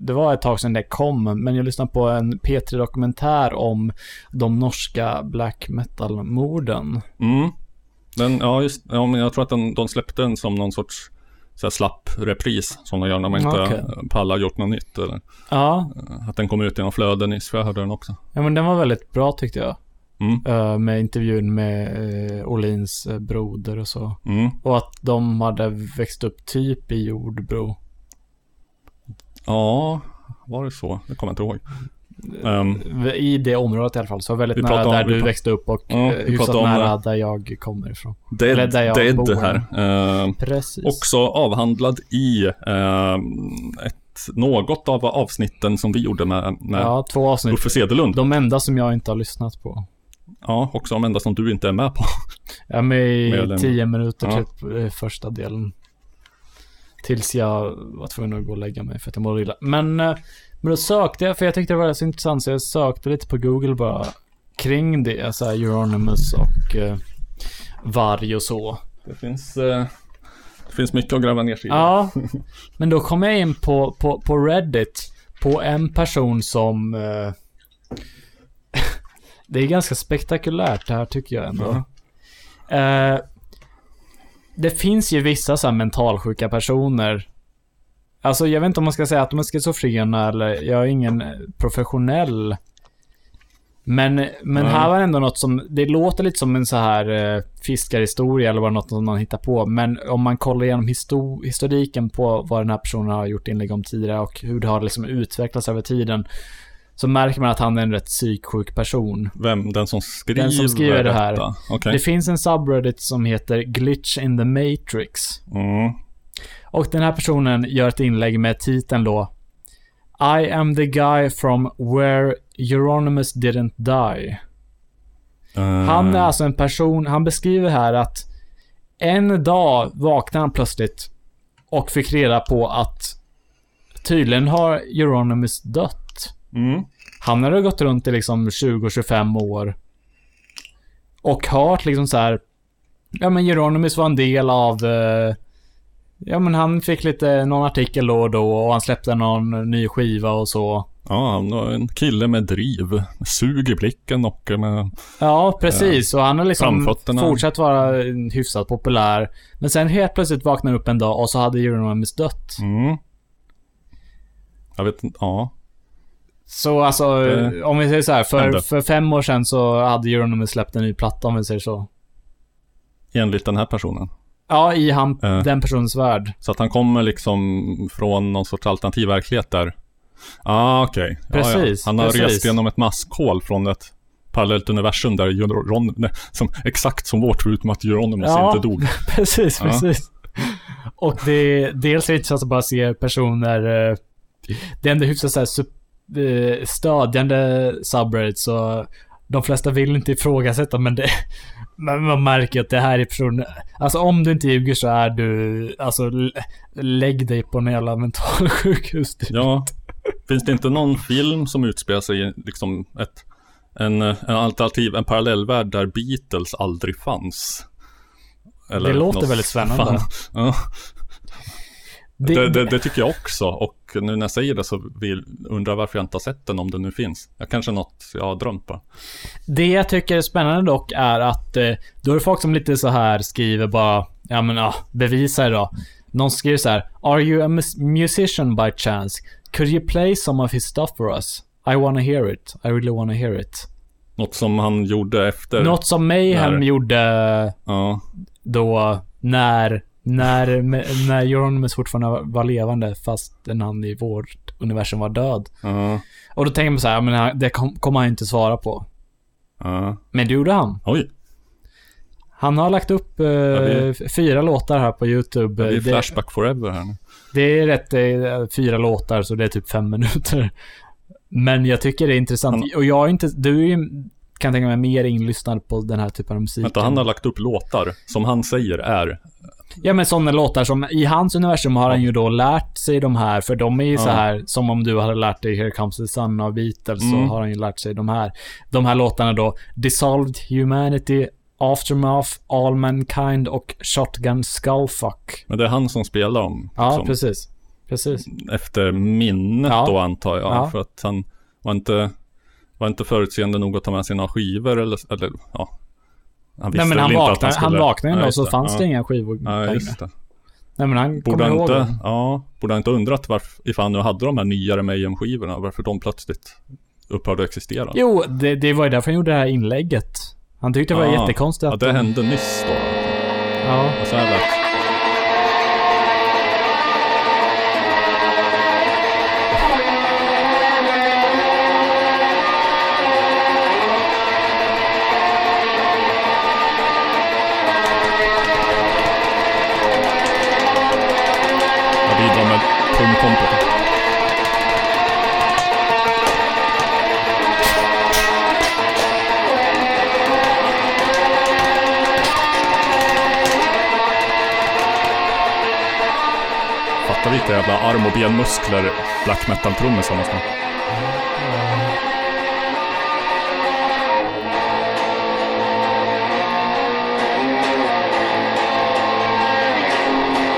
det var ett tag sedan det kom, men jag lyssnade på en P3-dokumentär om de norska black metal-morden. Mm. Den, ja, just, ja, men jag tror att den, de släppte den som någon sorts så här, slapp repris som de gör när man inte okay. pallar gjort något nytt. Eller, Ja, att den kom ut genom flöden jag hörde den också. ja men den var väldigt bra tyckte jag. Mm. Eh, med intervjun med uh, Olins eh, broder och så. Mm. Och att de hade växt upp typ i Jordbro. Ja, var det så? Det kommer jag inte ihåg. Ehm, I det området i alla fall. Så väldigt nära om- där du växte upp och Ja, hyfsat om, nära eh, där jag kommer ifrån. dead, Eller där jag dead bor. här. Ehm, Precis. också avhandlad i ehm, ett, något av avsnitten som vi gjorde med, med Ja, två avsnitt. Uffe Cederlund. De enda som jag inte har lyssnat på. Ja, också de enda som du inte är med på. (laughs) Jag är med i tio minuter Ja. typ eh, första delen. Tills jag var tvungen att gå och lägga mig för att jag mådde illa. Men, eh, men då sökte jag, för jag tyckte det var så intressant så jag sökte lite på Google bara kring det. Så här Euronymous och uh, varg och så. Det finns, eh, det finns mycket att gräva ner sig i. Ja, (laughs) men då kom jag in på, på, på Reddit på en person som... eh, det är ganska spektakulärt det här tycker jag ändå. Eh, det finns ju vissa så här mentalsjuka personer. Alltså jag vet inte om man ska säga att de är schizofrena eller jag är ingen professionell. Men, men Nej. här var ändå något som, det låter lite som en så här eh, fiskarhistoria eller bara något som man hittar på. Men om man kollar igenom histo- historiken på vad den här personen har gjort inlägg om tidigare och hur det har liksom utvecklats över tiden. Så märker man att han är en rätt psyksjuk person. Vem? Den som skriver Den som skriver det här. Okej. Det finns en subreddit som heter Glitch in the Matrix. Mm. Och den här personen gör ett inlägg med titeln då I am the guy from where Euronymous didn't die. Eh, Han är alltså en person, han beskriver här att en dag vaknade han plötsligt och fick reda på att tydligen har Euronymous dött. Mm. Han hade gått runt i liksom 20-25 år. Och hört liksom så här. Ja men Euronymous var en del av... eh, ja men han fick lite, någon artikel då och då och han släppte någon ny skiva och så. Ja, han var en kille med driv. Med sug i blicken och med... Ja, precis. Och han har liksom fortsatt vara hyfsat populär. Men sen helt plötsligt vaknar han upp en dag och så hade Euronymous dött. Mm. Jag vet inte, ja. Så alltså, Det om vi säger så här, för, hände. för fem år sedan så hade Euronymous släppt en ny platta om vi säger så. Enligt den här personen. Ja, i han, Eh. den personens värld. Så att han kommer liksom från någon sorts alternativ verklighet där. Ah, okej. Ja, Precis, ja. Han har precis. rest genom ett maskhål från ett parallellt universum där Euron, nej, som, exakt som vårt förutom att Euronymous Ja. inte dog. (laughs) precis, Ja. precis. Och det dels är det intressant att bara se personer, eh, det är ändå hyfsat så här, eh, stödjande subreddits så de flesta vill inte ifrågasätta men det, men man märker att det här är personer, alltså om du inte ljuger så är du, alltså lägg dig på en jävla mentalsjukhus. typ. Ja. Finns det inte någon film som utspelar sig i liksom ett, en, en alternativ, en parallellvärld där Beatles aldrig fanns? Eller Det låter väldigt spännande. Fan. Ja. Det- Det, det, det tycker jag också och nu när jag säger det så vill, undrar jag varför jag inte har sett den om den nu finns. Jag kanske något jag har drömt på. Det jag tycker är spännande dock är att eh, då är det folk som lite så här skriver bara, ja men ja, bevisa då. Någon skriver så här, Are you a mus- musician by chance? Could you play some of his stuff for us? I wanna hear it. I really wanna hear it. Något som han gjorde efter. Något som Mayhem När? gjorde Ja, då när, när, när Euronymous fortfarande var- var levande fast han i vårt universum var död. ja, Och då tänker man så här, men det kom, kommer han inte svara på. ja. Men det gjorde han. Oj, Han har lagt upp eh, vi- f- fyra låtar här på YouTube. det är det, Flashback Forever här nu. det är rätt, eh, fyra låtar så det är typ fem (laughs) minuter. Men jag tycker det är intressant. Han- Och jag är inte, du är ju, kan tänka mig, mer inlyssnad på den här typen av musik. Vänta, han har lagt upp låtar som han säger är. Ja men sådana låtar som, i hans universum har han ju då lärt sig de här, för de är ju så Ja. här som om du hade lärt dig Here Comes the Sun av Beatles, så Mm. har han ju lärt sig de här. De här låtarna då, Dissolved Humanity, Aftermath, All Mankind och Shotgun Skullfuck. Men det är han som spelar dem. Ja, som, precis. Precis. Efter minnet Ja. då antar jag. Ja. För att han var inte, var inte förutseende nog att ta med sina skivor eller, eller ja. Han visste Nej men väl han inte att vaknade, han, skulle- vaknade en Ja, just så fanns ja. det inga skivor Ja, just det. Nej men han Borde kommer han ihåg inte, det. ja, borde han inte undrat varför, ifall han nu hade de här nyare Mayhem-skivorna, varför de plötsligt upphörde att existera? Jo, det, det var ju därför han gjorde det här inlägget. Han tyckte det var Ah, jättekonstigt Ja, att... det hände nyss då. Ja. Och så här lät Vilka jävla arm och benmuskler black metal-trummisar ha.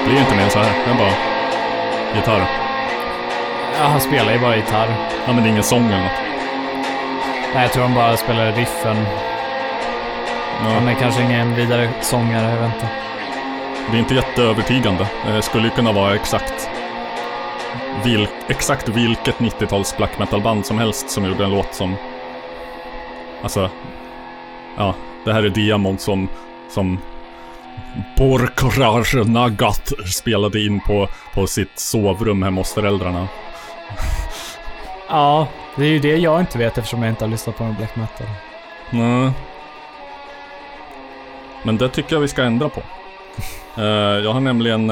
Det är inte mer än så här. Det är bara gitarr. ja, han spelar ju bara gitarr. Ja, men det är ingen sång eller något. Nej, jag tror han bara spelar riffen. Han Ja, är kanske ingen vidare sångare, jag vet inte. det är inte jätteövertygande. Det skulle ju kunna vara exakt vil, exakt vilket 90-tals black metal-band som helst som gjorde en låt som... Alltså... Ja, det här är demon som... som Borkrar Nagat spelade in på, på sitt sovrum hemma hos föräldrarna. Ja, det är ju det jag inte vet eftersom jag inte har lyssnat på någon black metal. Nej. Men det tycker jag vi ska ändra på. (laughs) Eh, jag har nämligen...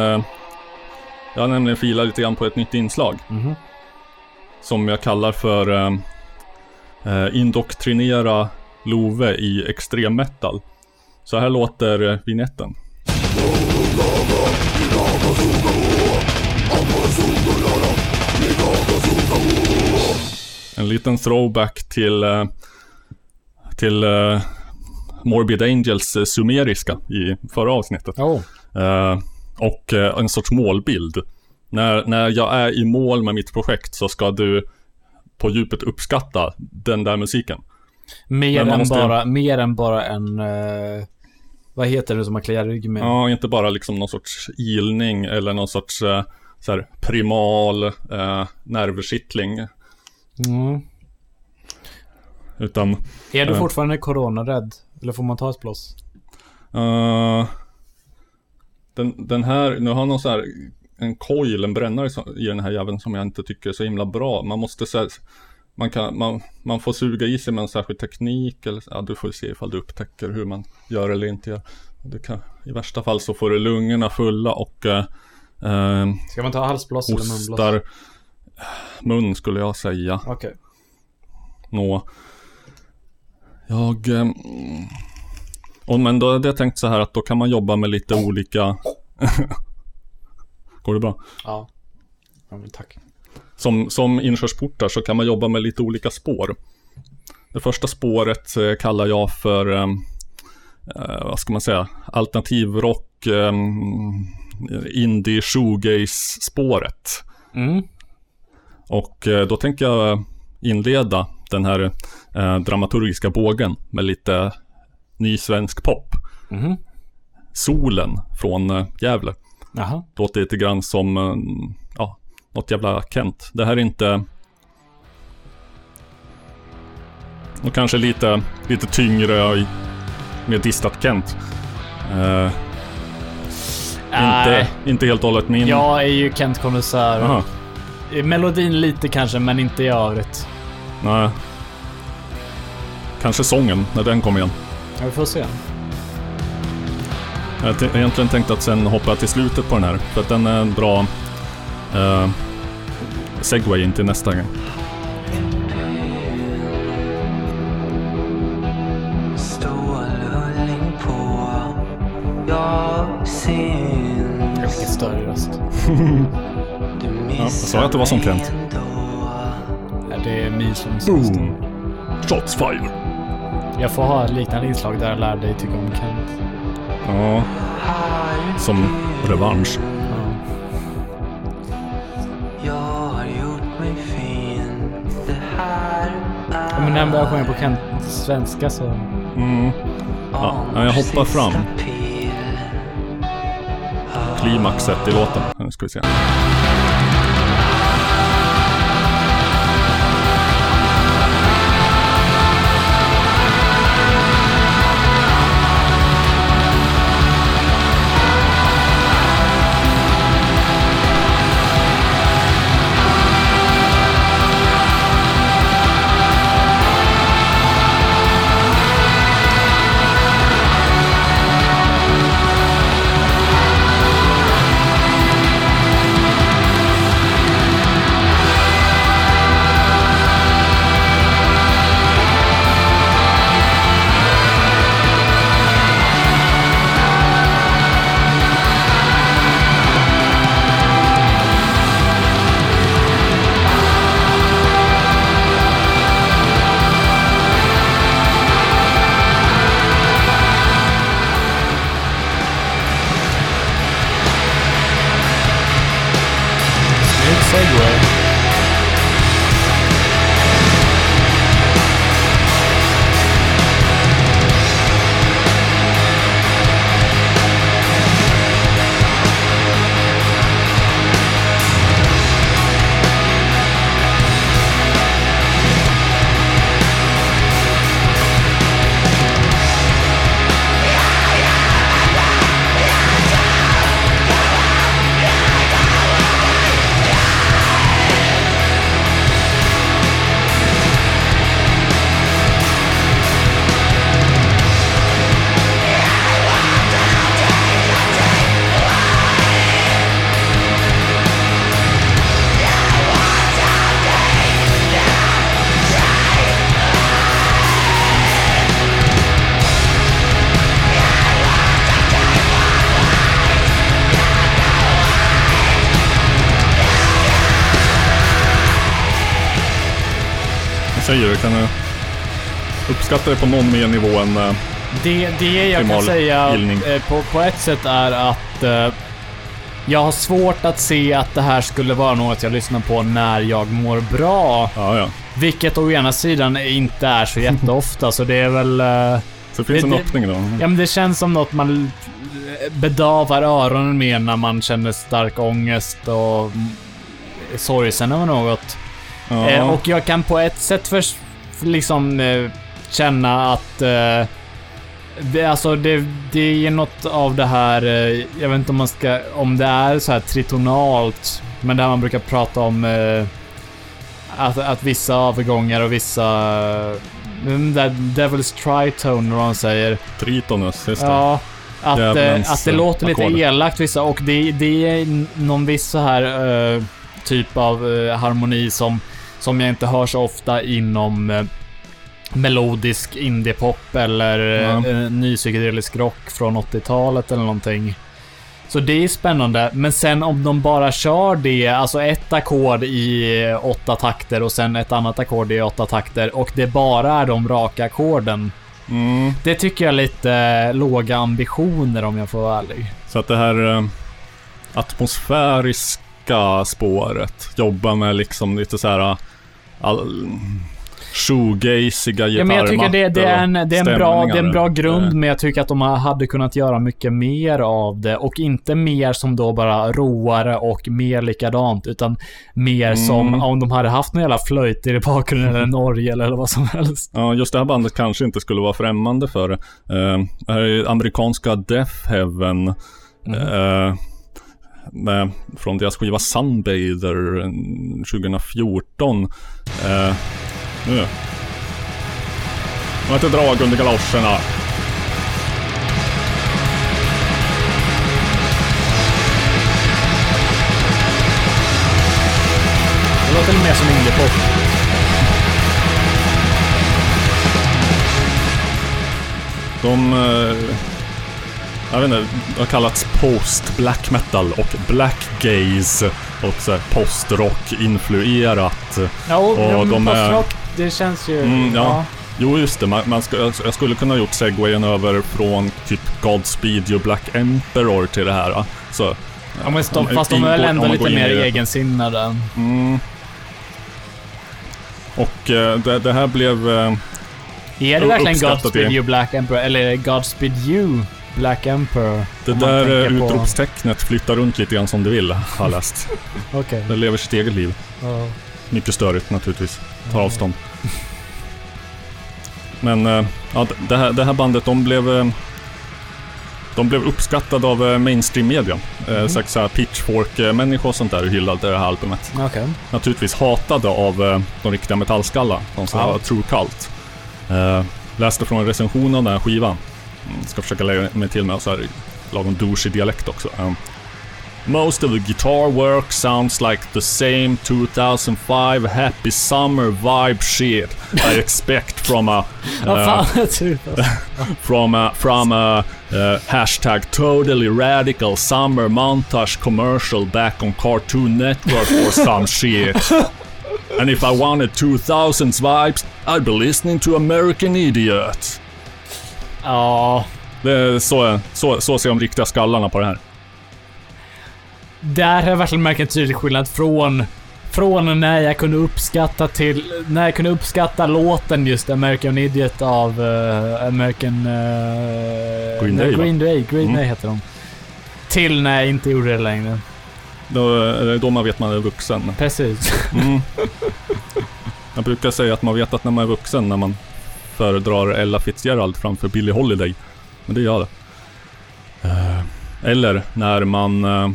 jag har nämligen filat lite grann på ett nytt inslag. Mhm. Som jag kallar för eh, eh, Indoktrinera Love i extremmetal. Så här låter eh, vignetten. En liten throwback till, eh, till eh, Morbid Angels sumeriska i förra avsnittet. Oh. Eh, och eh, en sorts målbild. När, när jag är i mål med mitt projekt så ska du på djupet uppskatta den där musiken. Mer än, måste- bara, mer än bara en... eh, vad heter det som man kliar rygg med? Ja, inte bara liksom någon sorts ilning eller någon sorts eh, så här, primal eh, nervkittling. Mm. Utan Är du fortfarande coronarädd? Eller får man ta ett blås? Eh, den, den här, nu har han någon så här en coil, en brännare i den här jäveln som jag inte tycker är så himla bra. Man måste säga man, kan, man, man får suga i sig med en särskild teknik eller ja, du får se ifall du upptäcker hur man gör eller inte gör. Kan, I värsta fall så får du lungorna fulla och eh, eh, Ska man ta halsblås eller munblås? mun skulle jag säga. Okej. Nå. Jag... ehm, Och men då hade jag tänkt så här att då kan man jobba med lite olika... (laughs) Går det bra? Ja. Ja, tack. Som, som inkörsportar så kan man jobba med lite olika spår. Det första spåret eh, kallar jag för, ehm, eh, vad ska man säga, alternativrock, um, indie shoegaze spåret. Mm. Och eh, då tänker jag inleda den här eh, dramaturgiska bågen med lite ny svensk pop. Mhm. Solen från eh, Gävle. Jaha. Låter lite grann som, eh, ja, något jävla Kent. Det här är inte... Och kanske lite, lite tyngre med distat Kent. Eh, inte, inte helt och hållet min... Jag är ju Kent konnässör. Aha, Melodin lite kanske, men inte i övrigt. nej. Kanske sången, när den kommer igen. Ja, vi får se. Jag hade egentligen tänkt att sen hoppa till slutet på den här. För att den är en bra eh, segway in till nästa gång. Ett större röst. (laughs) Ja, jag sa att det var som Kent. Ja, Det är Milsons Boom! Shots fired! Jag får ha ett liknande inslag där jag lär dig tycka om Kent. Ja, som revansch. Ja. Jag har gjort mig fin Det här är Ja, men när han börjar sjunga på Kent svenska så... Mm. Ja, jag hoppar fram. Klimaxet i låten. Nu ska vi se. Säger du? Kan uppskatta det på någon mer nivå än... eh, Det, det jag kan säga gillning. eh, på, på ett sätt är att eh, jag har svårt att se att det här skulle vara något jag lyssnar på när jag mår bra. Ja, ja. Vilket å ena sidan inte är så jätteofta, så det är väl... Så det finns Det- en öppning då. Ja men det känns som något man bedavar öronen med när man känner stark ångest och sorgsen över något. Ja. Eh, och jag kan på ett sätt för, liksom eh, känna att eh, det, alltså det, det är något av det här, eh, jag vet inte om man ska, om det är så här tritonalt, men där man brukar prata om eh, att, att vissa övergångar och vissa, den där Devil's Tritone, vad de säger. Tritonus, just det. Ja, att, eh, Djävulens, att det låter lite elakt vissa och det, det är någon viss så här eh, typ av eh, harmoni som, som jag inte hör så ofta inom eh, melodisk indiepop eller Ja. eh, ny psykedelisk rock från 80-talet eller någonting. Så det är spännande, men sen om de bara kör det, alltså ett ackord i eh, åtta takter och sen ett annat ackord i åtta takter och det bara är de raka ackorden. Mm. Det tycker jag är lite eh, låga ambitioner om jag får vara ärlig. Så att det här eh, atmosfäriska spåret jobbar med liksom lite så här all, shoegaziga Ja, men jag tycker det, det, är en, det, är en bra, det är en bra grund, Eh, men jag tycker att de hade kunnat göra mycket mer av det. Och inte mer som då bara roare och mer likadant, utan mer Mm. som om de hade haft någon jävla flöjt i bakgrunden eller en orgel eller vad som (laughs) helst. Ja, just det här bandet kanske inte skulle vara främmande för det. Det här är amerikanska Death Heaven. eh, med, från deras skiva Sunbather eh, 2014. Eh, nu. Nu har inte drag under galoscherna. Det låter mer som indiepop. De... Eh, jag vet inte, det har kallats post black metal och black gaze. Och så post-rock influerat. Ja, och, Och ja, de är- postrock, det känns ju... Mm, ja. Jo, just det. Man, man ska, jag skulle kunna gjort segwayen över från typ Godspeed och Black Emperor till det här. ja. Så, Ja, men Om- fast de är väl ändå lite mer egensinnade. mm. Och eh, det, det här blev... Eh, Är det verkligen Godspeed. You Black Emperor? Eller Godspeed You Black Emperor? det där eh, tänker på- utropstecknet flyttar runt lite grann som det vill, har jag läst. (laughs) Okej. Det lever sitt eget liv. Ja. Mycket störigt naturligtvis. Tar avstånd. Men eh, ja, det, här, det här bandet, de blev... eh, De blev uppskattade av mainstream-media. Mm. Mhm. Så här pitchfork-människor och sånt där hyllade det här albumet. Okej. Naturligtvis hatade av de riktiga metallskallar. De som Ja. var true cult. Läste från en recension av den här skivan. Ska försöka lägga mig till med så här lagom douchig dialekt också. Um, Most of the guitar work sounds like the same 2005 happy summer vibe shit I expect from a (laughs) uh, (laughs) from a from a uh, hashtag totally radical summer montage commercial back on Cartoon Network or some shit. And if I wanted 2000s vibes, I'd be listening to American Idiot. Ja. Det är så, så, så ser de riktiga skallarna på det här. Där har jag verkligen märkt en tydlig skillnad från från när jag kunde uppskatta till, när jag kunde uppskatta låten just American Idiot av eh, American... eh, Green Day? Green Day, Green Mm. Day heter de. Till när jag inte gjorde det längre. Då, då man vet man är vuxen. Precis. Mm. (laughs) Jag brukar säga att man vet att när man är vuxen när man föredrar Ella Fitzgerald framför Billie Holiday. Men det gör det. Eh, Eller när man... eh,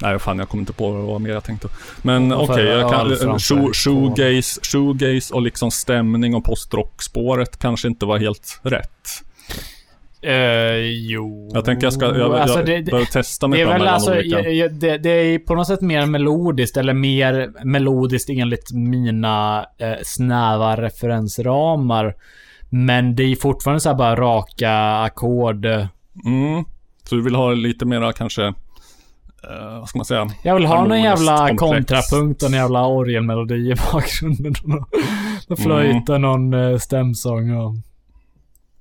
nej, fan jag kommer inte på vad mer jag tänkte. Men okej, jag kan... framför shoe- Shoegaze, shoegaze och liksom stämning och postrockspåret kanske inte var helt rätt. Eh, jo. Jag tänker jag ska... Jag, Alltså, jag det, det, testa mig det är fram väl alltså, olika. jag, det, det är på något sätt mer melodiskt, eller mer melodiskt enligt mina eh, snäva referensramar. Men det är fortfarande så bara raka ackord. Mm. Så du vill ha lite mera kanske... eh, vad ska man säga? Jag vill ha någon jävla komplext. kontrapunkt och en jävla orgelmelodi i bakgrunden. Någon flöjt och någon eh, stämsång och...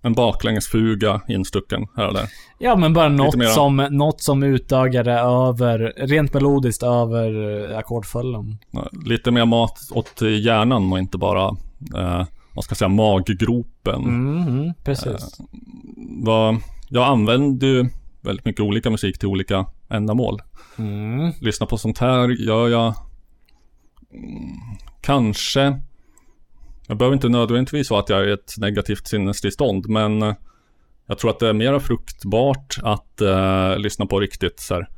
en baklängesfuga instucken här och där. Ja, men bara något som, något som utögade över, rent melodiskt över eh, ackordföljden. Lite mer mat åt hjärnan och inte bara, eh, vad ska jag säga, maggropen. Mm, precis. Vad, jag använder ju väldigt mycket olika musik till olika ändamål. Mm. Lyssna på sånt här gör jag mm, kanske jag behöver inte nödvändigtvis vara att jag är i ett negativt sinnestillstånd men eh, jag tror att det är mer fruktbart att eh, lyssna på riktigt så här.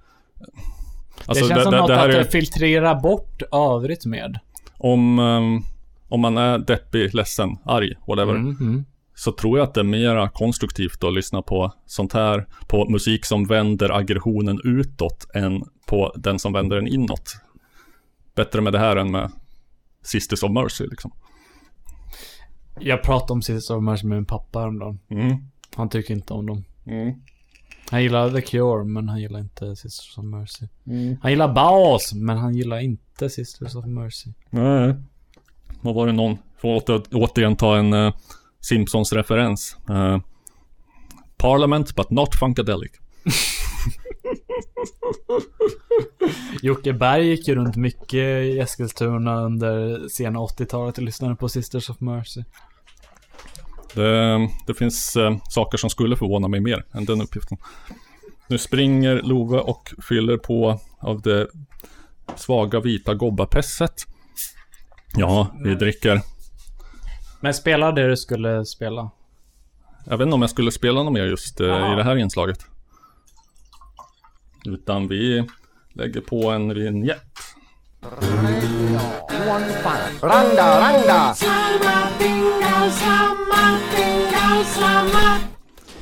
Alltså, det känns som något det här att är, filtrera bort övrigt med. om, ehm, om man är deppig, ledsen, arg, whatever. Mm, mm. så tror jag att det är mera konstruktivt att lyssna på sånt här, på musik som vänder aggressionen utåt än på den som vänder den inåt. Bättre med det här än med Sisters of Mercy liksom. Jag pratade om Sisters of Mercy med min pappa häromdagen. Mm. Han tycker inte om dem. Mm. Han gillar The Cure, men han gillar inte Sisters of Mercy. Mm. Han gillar Baos, men han gillar inte Sisters of Mercy. Nej. Vad var det någon, får åter, återigen ta en uh, Simpsons-referens. Eh, Parliament but not Funkadelic. (laughs) (laughs) Jocke Berg gick ju runt mycket i Eskilstuna under sena 80-talet och lyssnade på Sisters of Mercy. Det, det finns eh, saker som skulle förvåna mig mer än den uppgiften. Nu springer Love och fyller på av det svaga vita gobbapässet. Ja, vi dricker. Men spela det du skulle spela. Jag vet inte om jag skulle spela något mer just eh, i det här inslaget. Utan vi lägger på en vignett. Randa, randa!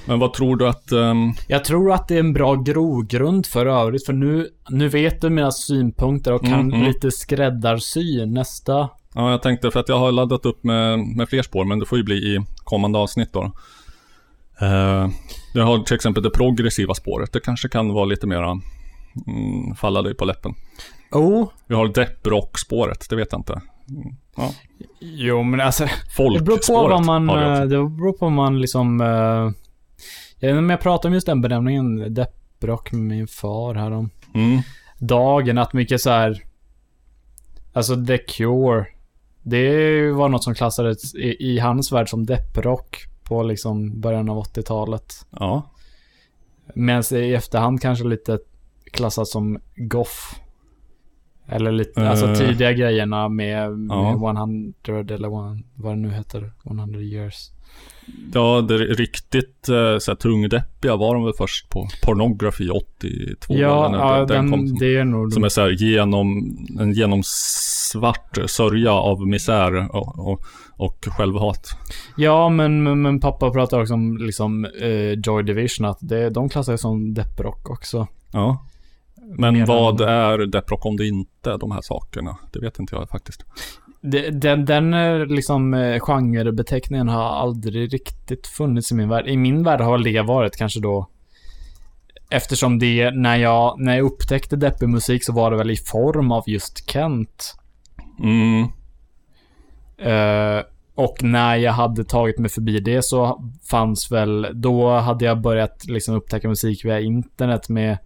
Men vad tror du att... ehm, Jag tror att det är en bra grogrund för övrigt, för nu, nu vet du mina synpunkter och kan Mm, mm. lite skräddarsy nästa. Ja, jag tänkte för att jag har laddat upp med, med fler spår, men det får ju bli i kommande avsnitt då. Eh, jag har till exempel det progressiva spåret. Det kanske kan vara lite mera mm, falla dig på läppen. Oh. Vi har depprock-spåret, det vet jag inte. Ja. Jo, men alltså. Det Folkspåret beror på vad man, också. eh, det beror på vad man liksom... Uh, jag vet inte om jag pratar om just den benämningen, depprock med min far här om Mm. dagen, att mycket så här. Alltså The Cure. Det var något som klassades i, i hans värld som depprock på liksom början av 80-talet. Ja. Medan det i efterhand kanske lite klassat som goff. Eller lite, Eh. alltså tidiga grejerna med, med Ja. 100 eller one, vad det nu heter, 100 years. Ja, det riktigt eh, så här, tungdeppiga var de väl först på Pornography 82. Ja, eller ja den, den som, det är nog... som är så här genom, en genomsvart sörja av misär och, och, och självhat. Ja, men, men, men pappa pratar också om liksom eh, Joy Division, att det, de klassar som depprock också. Ja. Men Mer vad är depprock om det inte är de här sakerna? Det vet inte jag faktiskt. Den, den eh, liksom eh, genrebeteckningen har aldrig riktigt funnits i min värld. I min värld har det varit kanske då Eftersom det, när jag, när jag upptäckte deppig musik så var det väl i form av just Kent. Mm. Eh, och när jag hade tagit mig förbi det så fanns väl, då hade jag börjat liksom upptäcka musik via internet med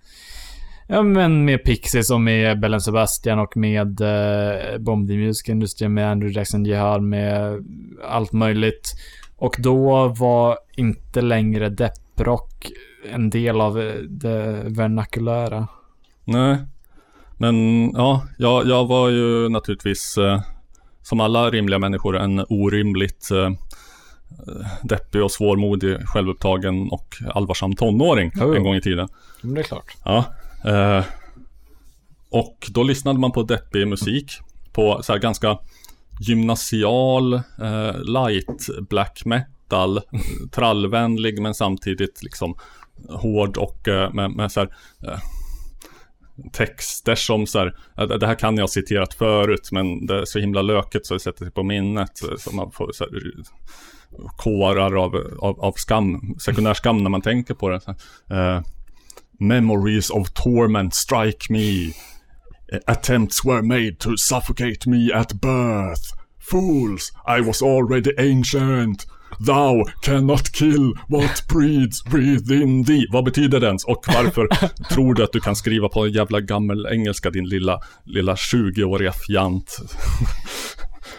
Ja men med Pixies och med Bellen Sebastian och med eh, Bomb the Music Industry, med Andrew Jackson Jihad, med allt möjligt. Och då var inte längre depprock en del av eh, det vernakulära. Nej. Men ja, jag, jag var ju naturligtvis eh, som alla rimliga människor en orimligt eh, deppig och svårmodig, självupptagen och allvarsam tonåring jo. en gång i tiden. Men det är klart. Ja. Eh, och då lyssnade man på deppig musik. På så här ganska gymnasial, eh, light black metal. Trallvänlig men samtidigt liksom hård och eh, med, med så här, eh, texter som så här, eh, det här kan jag ha citerat förut men det är så himla löket så det sätter sig på minnet. Eh, så man får så här, kårar av, av, av skam, sekundär skam när man tänker på det. Så här, eh, Memories of torment strike me. Attempts were made to suffocate me at birth. Fools, I was already ancient. Thou cannot kill what breeds within thee. Vad betyder det ens? Och varför (laughs) tror du att du kan skriva på en jävla gammel engelska din lilla, lilla 20-åriga fjant?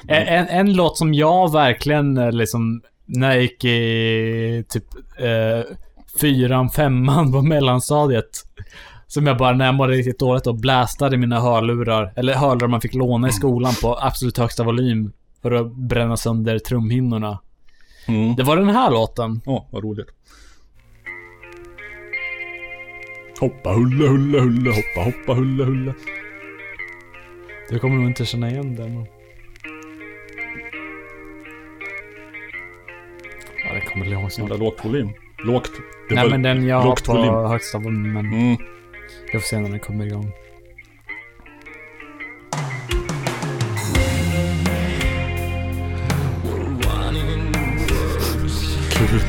En, en, en låt som jag verkligen eh, liksom, när jag gick i typ eh, fyran, femman på mellanstadiet. Som jag bara, när jag mådde riktigt dåligt och blästade mina hörlurar, eller hörlurar man fick låna i skolan på absolut högsta volym. För att bränna sönder trumhinnorna. Mm. Det var den här låten. Åh, vad roligt. Hoppa hulle hulle hulle, hoppa hoppa hulle hulle. Du kommer nog inte känna igen den. men- Ja, det kommer bli långsamt. Jävla lågt volym. Lågt. Det Nej men den jag har på volym. högsta volym, men Mm. jag får se när den kommer igång. Kul.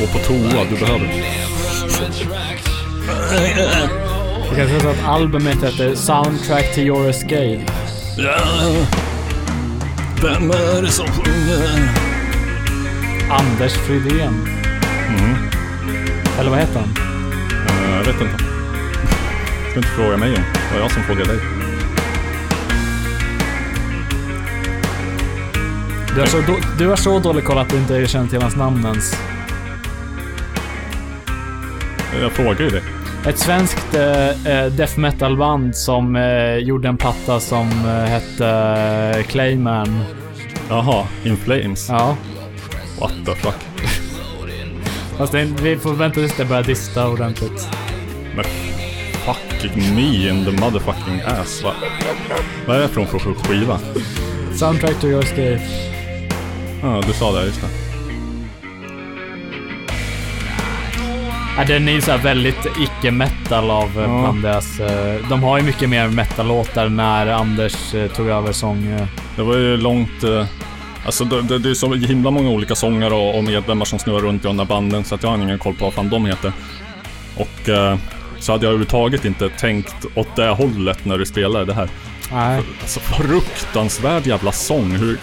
Gå på toa, du behöver. Jag kan säga så att albumet heter Soundtrack to your escape. Vem är det som sjunger? Anders Fridén. Mm. Eller vad heter han? Eh, jag vet inte. Ska inte fråga mig om. Det var jag som frågade dig. Du har så, då, du har så dålig koll att du inte känner till hans namn ens. Jag frågar ju dig. Ett svenskt eh, eh, death metal-band som eh, gjorde en platta som eh, hette eh, Clayman. Jaha, In Flames. Ja. What the fuck. Fast det, vi får vänta tills det börjar dista ordentligt. Men fucking me in the motherfucking ass. Va? Vad är det från för skiva? Soundtrack to your escape. Ja, du sa det, just det. Ja, den är ju så här väldigt icke-metal av ja. Ja. bland deras... eh, De har ju mycket mer metal-låtar när Anders eh, tog över sång... eh. Det var ju långt... eh, Alltså det, det, det är så himla många olika sångare och, och medlemmar som snurrar runt i de där banden så att jag har ingen koll på vad fan de heter. Och eh, så hade jag överhuvudtaget inte tänkt åt det hållet när du spelade det här. Nej. Alltså fruktansvärd jävla sång. Hur,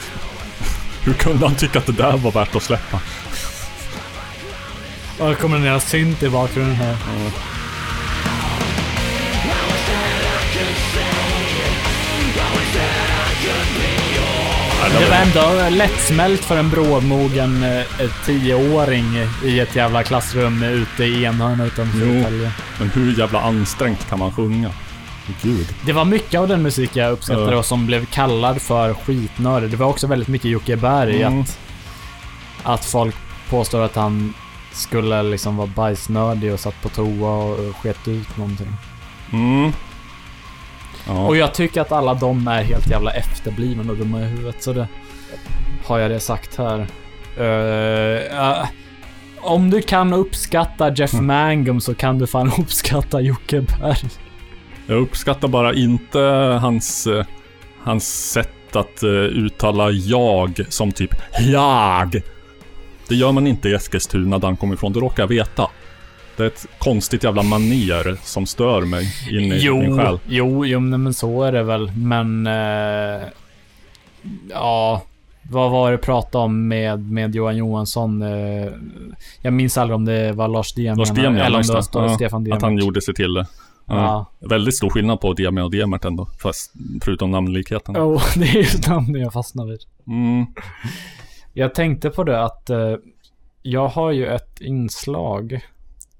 hur kunde han tycka att det där var värt att släppa? Och det kommer en jävla synt i bakgrunden här. Det var ändå lättsmält för en brådmogen eh, tioåring i ett jävla klassrum ute i Enhörna utanför. Södertälje. Men hur jävla ansträngt kan man sjunga? Gud. Det var mycket av den musik jag uppskattade Ja. och som blev kallad för skitnörd. Det var också väldigt mycket Jocke Berg. Mm. Att, att folk påstår att han skulle liksom vara bajsnördig och satt på toa och sket ut någonting. Mm. Ja. Och jag tycker att alla de är helt jävla efterblivna och dumma i huvudet. Så det har jag det sagt här. Eh, eh, om du kan uppskatta Jeff Mm. Mangum så kan du fan (laughs) uppskatta Jocke Berg. Jag uppskattar bara inte hans, eh, hans sätt att uttala jag som typ jag. Det gör man inte i Eskilstuna där han kommer ifrån, det råkar jag veta. Det är ett konstigt jävla maner som stör mig in i min Jo, själ. jo, jo, nej, men så är det väl. Men... Eh, ja... Vad var det pratade om med, med Johan Johansson? Eh, jag minns aldrig om det var Lars Demian Lars Demian, eller om det var Ja, Stefan Demian. Att han gjorde sig till det. Ja. Väldigt stor skillnad på Demian och Demert ändå, fast förutom namnlikheten. Jo, (laughs) det är just namnet jag fastnar vid. Mm. Jag tänkte på det att eh, jag har ju ett inslag.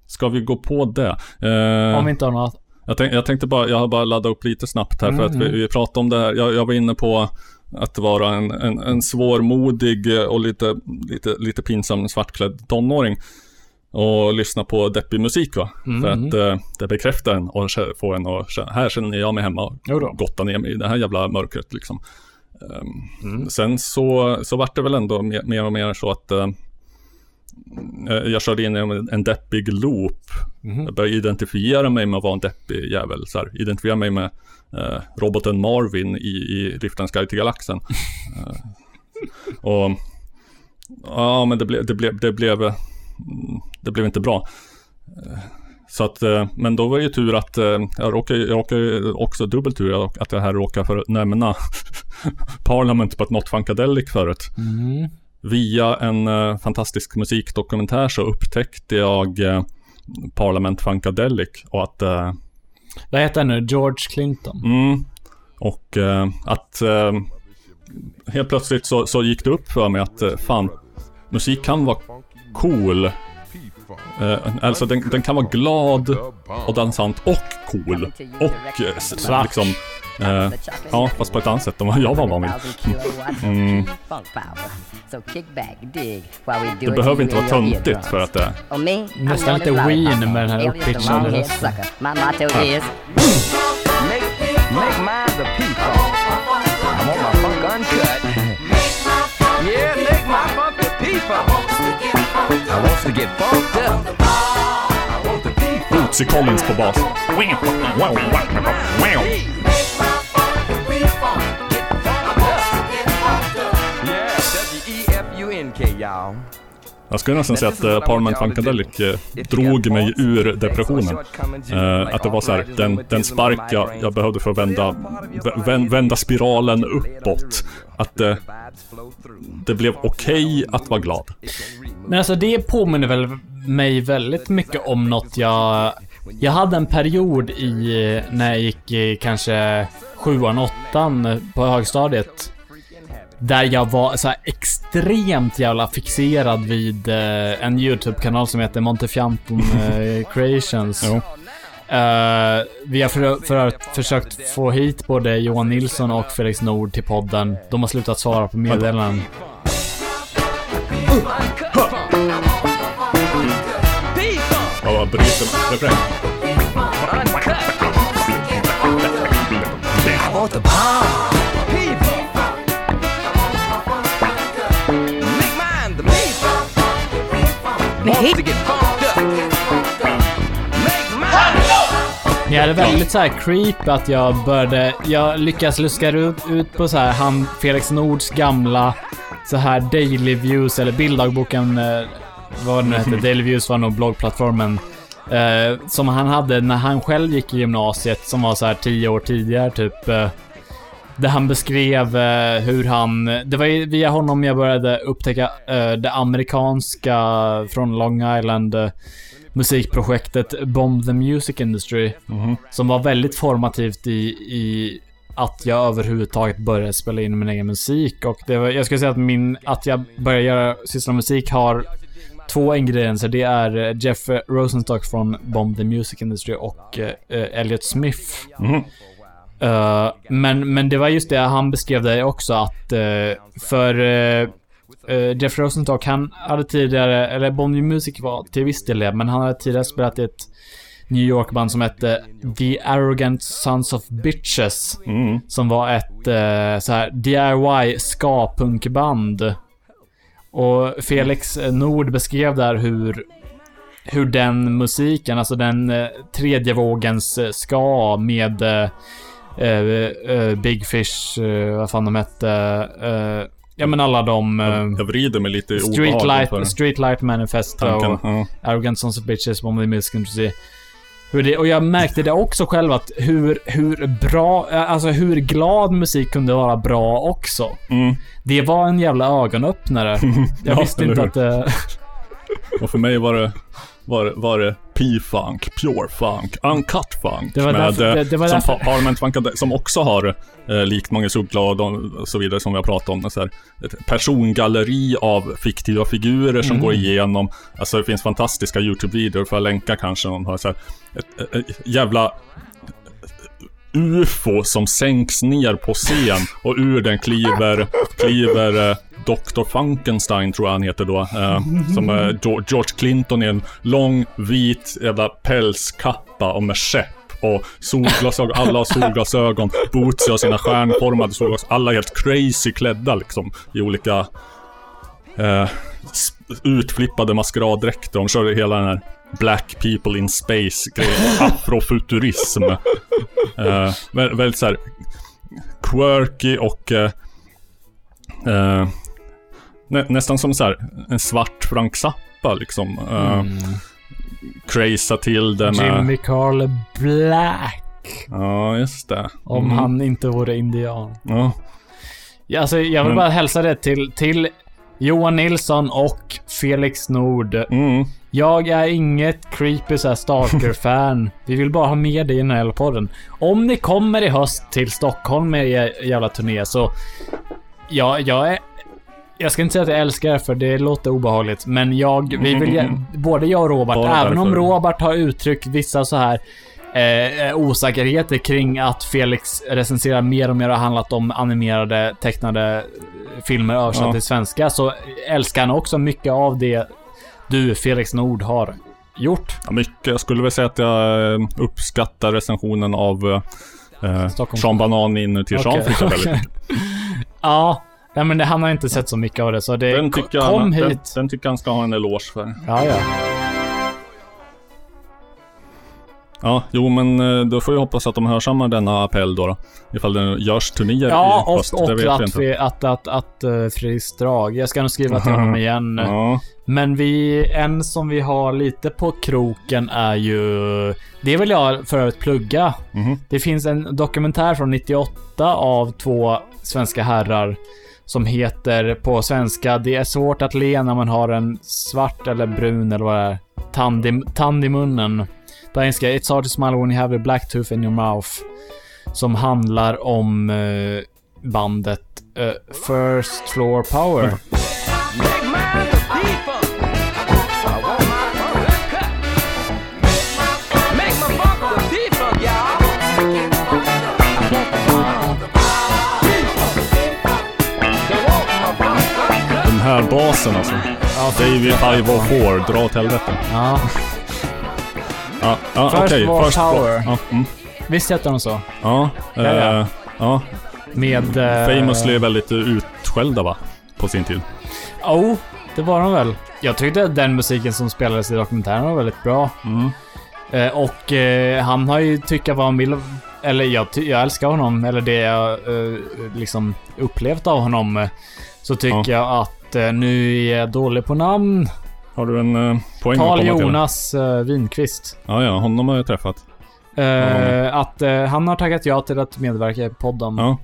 Ska vi gå på det? Eh, Om vi inte har något. Jag, tänk, jag tänkte bara, jag har bara laddat upp lite snabbt här för att vi, Mm. vi pratade om det här. Jag, jag var inne på att vara en, en, en svårmodig och lite, lite, lite pinsam svartklädd tonåring. Och lyssna på deppig musik va. Mm. För att eh, det bekräftar en och får en att känna, här känner jag mig hemma och gotta ner mig i det här jävla mörkret liksom. Ehm, Mm. Sen så, så vart det väl ändå mer, och mer så att eh, eh, jag körde in i en, deppig loop. Mhm. Jag började identifiera mig med att vara en deppig jävel. Så här, identifiera mig med eh, roboten Marvin i, i Riftens guide till galaxen. (laughs) Eh, och ja, men det, ble, det, blev, det, blev, mm, det blev inte bra. Så att, eh, men då var det ju tur att, eh, jag råkar, jag råkar ju också dubbelt tur att jag här råkar för nämna (laughs) Parliament but not Funkadelic förut. Mm. Via en eh, fantastisk musikdokumentär så upptäckte jag Parliament Funkadelic och att Vad heter han nu? George Clinton? Mm. Och att helt plötsligt så, så gick det upp för mig att fan, musik kan vara cool. Eh, alltså den, den kan vara glad och dansant och cool. Och eh, s- liksom... Eh, ja, fast på ett annat sätt än vad jag var van vid. Mm. Det behöver inte vara töntigt för att det... Nästan lite Ween med den här uppitchade rösten. My motto is Make, make mine the people. I want my funk uncut. yeah, make my funk the people. I want to get funked up. I want the people. Bootsy Collins på bas. Yeah, W-E-F-U-N-K, y'all. Jag skulle nästan säga att eh, Parliament Funkadelic eh, drog mig ur depressionen. Eh, att det var så här, den, den spark jag, jag behövde för att vända, vä- vända spiralen uppåt. Att eh, det blev okej att vara glad. Men alltså det påminner väl mig väldigt mycket om något jag... Jag hade en period i, när jag gick i kanske sjuan, åttan på högstadiet. Där jag var så extremt jävla fixerad vid eh, en YouTube-kanal som heter Montefianton eh, (laughs) Creations. Jo. Eh, vi har för, för försökt få hit både Johan Nilsson och Felix Nord till podden. De har slutat svara på meddelanden. Ja, vad bryter refräng. I want the bomb. People. Make mine the people. Want to get funked up. Make mine. Jag hade väldigt så här creep att jag började... Jag lyckas luska ut, ut på så här han Felix Nords gamla så här Daily Views eller bilddagboken, eh, vad det nu hette. Daily Views var nog bloggplattformen. Eh, som han hade när han själv gick i gymnasiet, som var så här tio år tidigare typ. Eh, där han beskrev eh, hur han... Det var via honom jag började upptäcka eh, det amerikanska från Long Island eh, musikprojektet Bomb the Music Industry. Som var väldigt formativt i, i att jag överhuvudtaget började spela in min egen musik. Och det var, jag skulle säga att min... Att jag började göra, syssla med musik har två ingredienser. Det är eh, Jeff Rosenstock från Bomb the Music Industry och eh, Elliot Smith. Mhm. Eh, men, men det var just det, han beskrev det också att eh, för Jeff Rosenstock, han hade tidigare, eller Bomb the Music var till viss del det, men han hade tidigare spelat i ett New York-band som hette The Arrogant Sons of Bitches. Mm. Som var ett eh, så här DIY ska-punkband. Och Felix Nord beskrev där hur hur den musiken, alltså den eh, tredje vågens eh, ska med eh, eh, eh, Big Fish, vad fan de hette. Ja men alla de... Eh, Jag vrider mig lite i Streetlight, Streetlight Manifesto, tanken. Ja. Arrogant Sons of Bitches, Bomb the Music Industry. Det, och jag märkte det också själv att hur, hur bra, alltså hur glad musik kunde vara bra också. Mm. Det var en jävla ögonöppnare. (laughs) Jag Ja, visste inte hur? att det... Och för mig var det, var, var det P-funk, Pure Funk, Uncut Funk. Det var med, därför- det- det var som Parliament Funkade, som också har, eh, likt Många Subglad och och så vidare som vi har pratat om, så här, ett persongalleri av fiktiva figurer som Mm. går igenom. Alltså det finns fantastiska YouTube-videor, för att länka kanske någon har så här, ett, ett, ett jävla UFO som sänks ner på scen och ur den kliver, kliver eh, Dr. Funkenstein tror jag han heter då. Eh, som är George Clinton i en lång vit jävla pälskappa och med käpp. Och solglasögon, (laughs) alla har solglasögon. Bootsy har sina stjärnformade solglasögon. Alla är helt crazy klädda liksom. I olika eh, utflippade maskeraddräkter. De kör hela den här Black people in space grejen. Afrofuturism. Eh, väldigt så här quirky och eh, eh, nä, nästan som så här en svart Frank Zappa liksom. Eh, craza till det med... Jimmy Carl Black. Ja, just det. Om Mm. han inte vore indian. Ja. Ja, alltså, jag vill Men- bara hälsa det till, till Johan Nilsson och Felix Nord. Mm. Jag är inget creepy så stalker-fan. (laughs) Vi vill bara ha med dig i den här podden. Om ni kommer i höst till Stockholm med er jävla turné så... Ja, jag är... Jag ska inte säga att jag älskar för det låter obehagligt, men jag, vi vill ge, (laughs) både jag och Robert, Bara även om. Robert har uttryckt vissa så här eh, osäkerheter kring att Felix recenserar mer och mer har handlat om animerade, tecknade filmer översatt Ja. till svenska, så älskar han också mycket av det du, Felix Nord, har gjort. Ja, mycket. Jag skulle väl säga att jag eh, uppskattar recensionen av eh. Sean Banan inuti Sean jag okej. väldigt (laughs) Ja, nej, men det, han har inte sett så mycket av det, så det... Den tycker, kom han, den, hit. den tycker jag han ska ha en eloge för. Ja, ja. Ja, jo men eh, då får vi hoppas att de hörsammar denna appell då. då. Ifall det görs turnéer Ja, i höst. och, och vet vi att, att, att, att, uh, Fredrik Strag. Jag ska nog skriva till (laughs) honom igen. Ja, Men vi, en som vi har lite på kroken är ju... Det vill jag för övrigt plugga. Mhm. Det finns en dokumentär från 98 av två svenska herrar. Som heter på svenska Det är svårt att le när man har en svart eller brun eller vad det är. Tand i, tand i munnen. På engelska It's hard to smile when you have a black tooth in your mouth. Som handlar om eh, bandet eh, First Floor Power. Mm. (laughs) här basen alltså. David 504, dra åt helvete. Ja. Ja, ja First okej. War First Power. War. Ja, mm. Visst heter de så? ja, Ja, ja. eh, ja. Med... Eh, Famously väldigt utskällda va? På sin tid. Oh, det var de väl. Jag tyckte att den musiken som spelades i dokumentären var väldigt bra. Mm. Eh, och eh, han har ju tycka vad han vill. Eller jag, jag älskar honom. Eller det jag eh, liksom upplevt av honom. eh, Så tycker jag att eh, nu är jag dålig på namn. Har du en eh, poäng Carl? Jonas eh, Winqvist. Ja, ja, honom har jag träffat. Eh, Att eh, han har tackat ja till att medverka i podden. Ja,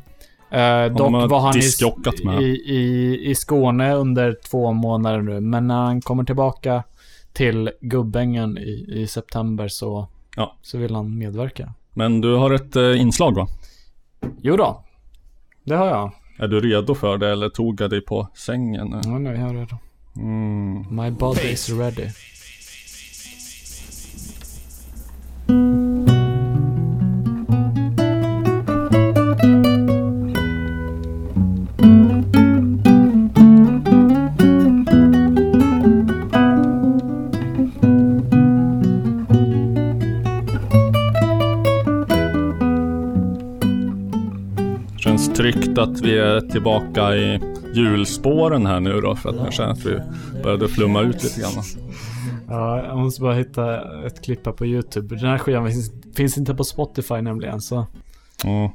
Eh, dock var han i, med. i, i, i Skåne under två månader nu. Men när han kommer tillbaka till Gubbängen i, i september så, Ja. så vill han medverka. men du har ett eh, inslag va? Jo då. Det har jag. Är du redo för det eller tog jag dig på sängen? nu? Ja, nu är jag redo. Mm. My body is ready. Tryggt att vi är tillbaka i julspåren här nu då. För att jag känner att vi började flumma ut lite grann. Ja, jag måste bara hitta ett klipp här på YouTube. Den här skivan finns, finns inte på Spotify nämligen, så... Ja,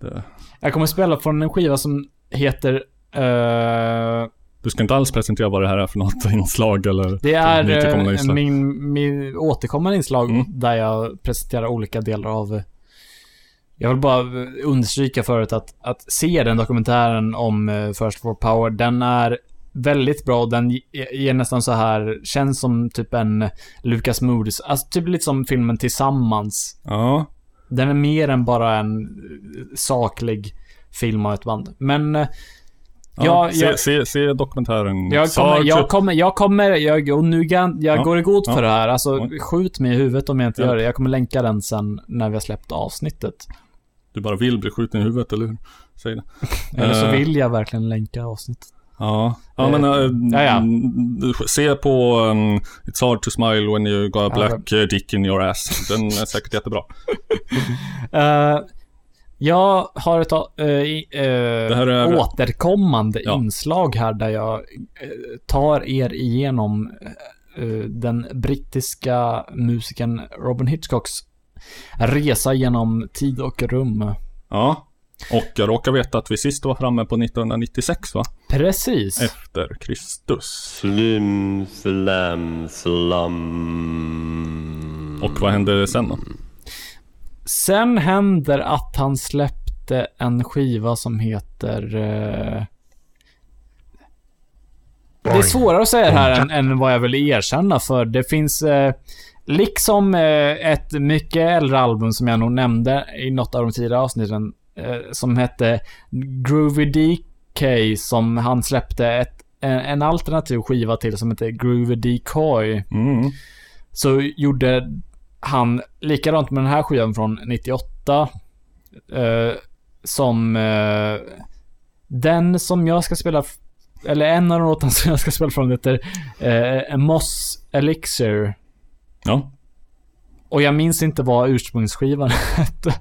det. Jag kommer spela från en skiva som heter... eh, Du ska inte alls presentera vad det här är för något (laughs) inslag eller Det är eh, inslag. min, min återkommande inslag Mm. där jag presenterar olika delar av... Jag vill bara understryka förut att, att se den dokumentären om eh, First for Power, den är väldigt bra. Den ge- ger nästan så här, känns som typ en Lucas Moody's, alltså typ lite som filmen Tillsammans. Ja, Den är mer än bara en eh, saklig film av ett band. Men... eh, ja jag, se, jag, se, se dokumentären. jag kommer, jag kommer, jag kommer, jag, och nu jag Ja, går i god för ja. det här. Alltså, Ja. skjut mig i huvudet om jag inte Ja. gör det. Jag kommer länka den sen när vi har släppt avsnittet. Du bara vill bli skjuten i huvudet, eller hur? Säg det. (laughs) Eller så Eh. vill jag verkligen länka avsnittet. Ja, ja men äh, ja, ja. mm, se på um, It's hard to smile when you got a black eh, dick in your ass. Den är säkert jättebra. (laughs) Eh, jag har ett uh, uh, är- återkommande inslag här där jag tar er igenom den brittiska musikern Robin Hitchcocks resa genom tid och rum. Ja. Och jag råkar veta att vi sist var framme på 1996 va? Och vad hände sen då? Sen händer att han släppte en skiva som heter... eh, Det är svårare att säga det här än, än vad jag vill erkänna för det finns... Eh, liksom eh, ett mycket äldre album som jag nog nämnde i något av de tidigare avsnitten. Eh, som hette Groovy DK som han släppte ett, en, en alternativ skiva till som heter Groovy Decoy Mm. så gjorde han likadant med den här skivan från 98. Eh, som eh, den som jag ska spela, eller en av de låtarna som jag ska spela från heter eh, Moss Elixir. Ja. Och jag minns inte vad ursprungsskivan (laughs) hette.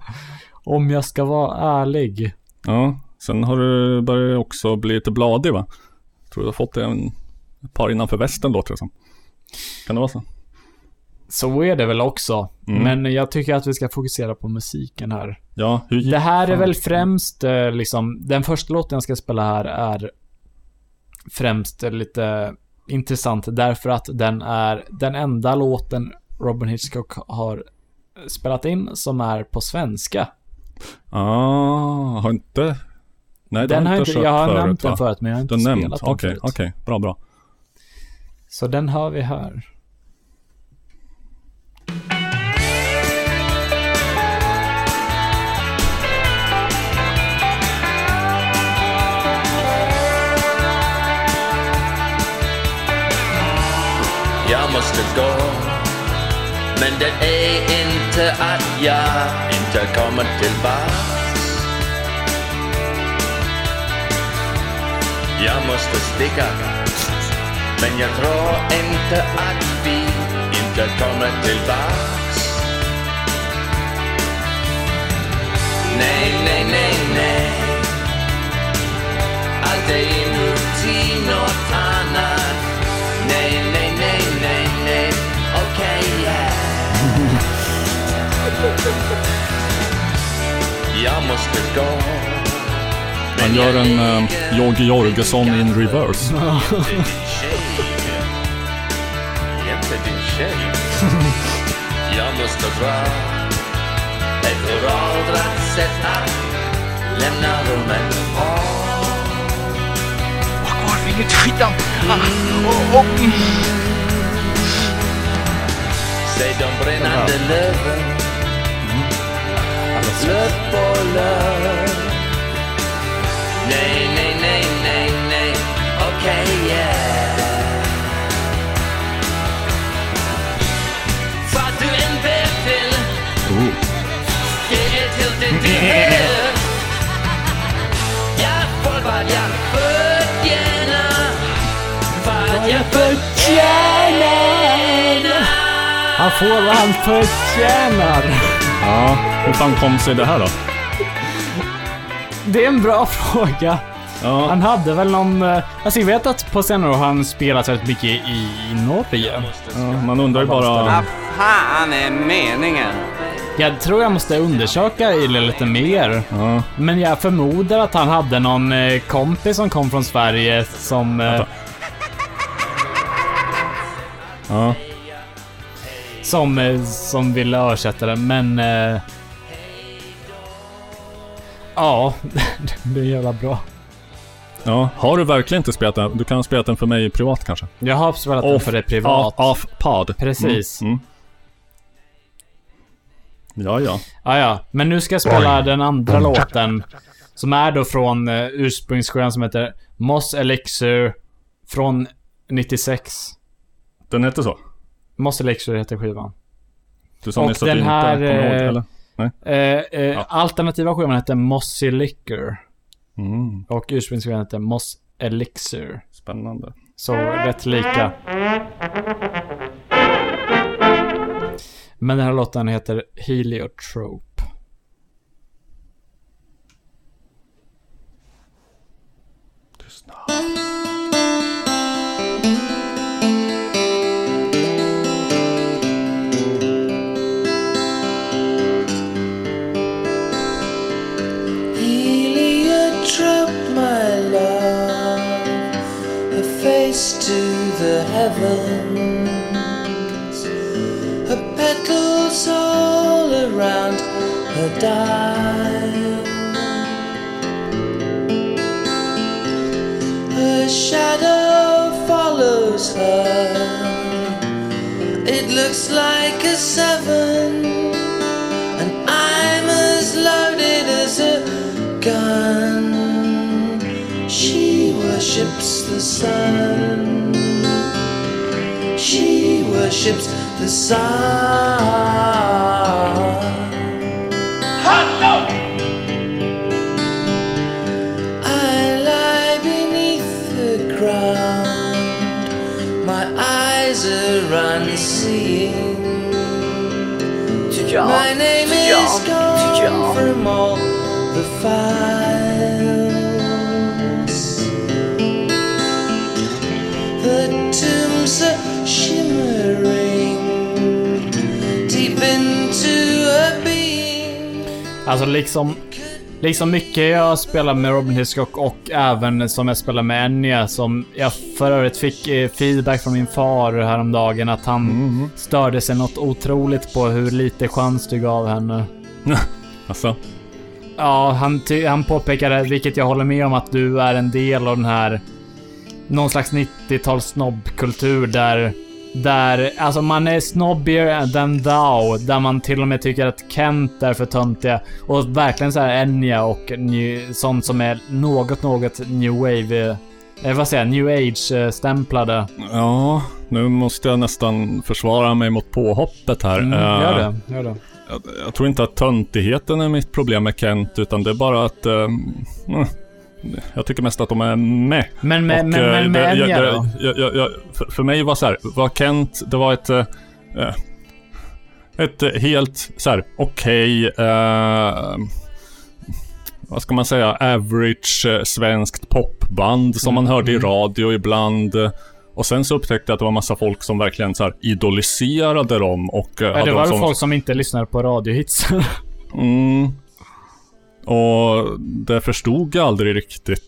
Om jag ska vara ärlig. Ja. Sen har du börjat också bli lite bladig va? Tror du har fått en, ett par innanför västen låter det som. Kan det vara så? Så är det väl också. Mm. Men jag tycker att vi ska fokusera på musiken här. Ja, hur Det här är väl främst eh, liksom, den första låten jag ska spela här är främst lite intressant därför att den är den enda låten Robin Hitchcock har spelat in som är på svenska. Ah, har inte... Nej, den har har inte kört jag har förut, nämnt va? den förut men jag har inte Du har nämnt, spelat den okej, förut. okej, bra, bra. Så den hör vi här. Jag måste gå. Men det är inte att jag inte kommer tillbaks. Jag måste sticka. Men jag tror inte att vi inte kommer tillbaks. Nej, nej, nej, nej. Allt är nu. Han gör en uh, Jogge Jorgesson in reverse. Jag måste (laughs) dra. Ett föråldrat sätt att lämna rummet. På Var kvar fingret i skitan. Säg de brännande löven. Löv på löv Nej, nej, nej, nej, nej. Okej, yeah. För att du inte vill Ge till din del Jag får vad jag förtjänar. Vad jag förtjänar. Han får vad han förtjänar. Ja, hur fan kom sig det här då? Det är en bra (laughs) fråga. Ja, Han hade väl någon... eh, Alltså jag vet att på senare år har han spelat väldigt mycket i, Norge. ja, man undrar ju bara... Vad fan är meningen? Jag tror jag måste undersöka Yle lite mer. Ja, Men jag förmodar att han hade någon eh, kompis som kom från Sverige som... Eh, ja, som, som ville översätta den, men... Eh, ja, (laughs) det är jävla bra. ja. Har du verkligen inte spelat den? Du kan ha spelat den för mig privat kanske? Jag har spelat den för det privat. Off, off. Precis. Mm, mm. Ja, ja. Ja, ja. Men nu ska jag spela den andra låten. Som är då från uh, ursprungsskivan som heter Moss Elixir från 96. Den hette så? Moss Elixir heter skivan. Du sa Och nyss att du den inte här, kommer ihåg, eh, eller? Eh, eh, Alternativa skivan heter Mossy Liquor. Mm, Och ursprungsskivan heter Moss Elixir. spännande. Så rätt lika. Men den här låten heter. Heliotrope, face to the heavens, a petal around her dial. Her shadow follows her. It looks like a seven, and I'm as loaded as a gun. She worships the sun. She worships the sun. I lie beneath the ground. My eyes are unseeing. My name is gone from all the files. Alltså liksom... Liksom mycket jag spelar med Robin Hitchcock och även som jag spelar med Enya som jag för övrigt fick eh, feedback från min far häromdagen att han störde sig något otroligt på hur lite chans du gav henne. (laughs) Alltså, Ja, han, han påpekade, vilket jag håller med om, att du är en del av den här... Någon slags 90-tals snobbkultur där... Där, alltså man är snobbigare than thou. Där man till och med tycker att Kent är för töntiga. Och verkligen så här Enya och new, sånt som är något, något new wave... Eh, vad säger jag? New age-stämplade. ja, nu måste jag nästan försvara mig mot påhoppet här. Mm, Eh, gör det, gör det. Jag, jag tror inte att töntigheten är mitt problem med Kent, utan det är bara att... eh, mm, jag tycker mest att de är med. Men med, Och, men, eh, men med det- Enya jag- då? jag, jag, för, för mig var så här, var Kent, det var ett... eh, eh, ett eh, helt så här, okej... eh, vad ska man säga? Average eh, svenskt popband som man Mm, hörde i mm. radio ibland. Och sen så upptäckte jag att det var massa folk som verkligen så här idoliserade dem och... Ja, hade det var väl som folk som inte lyssnade på radiohits. (laughs) Mm. Och det förstod jag aldrig riktigt.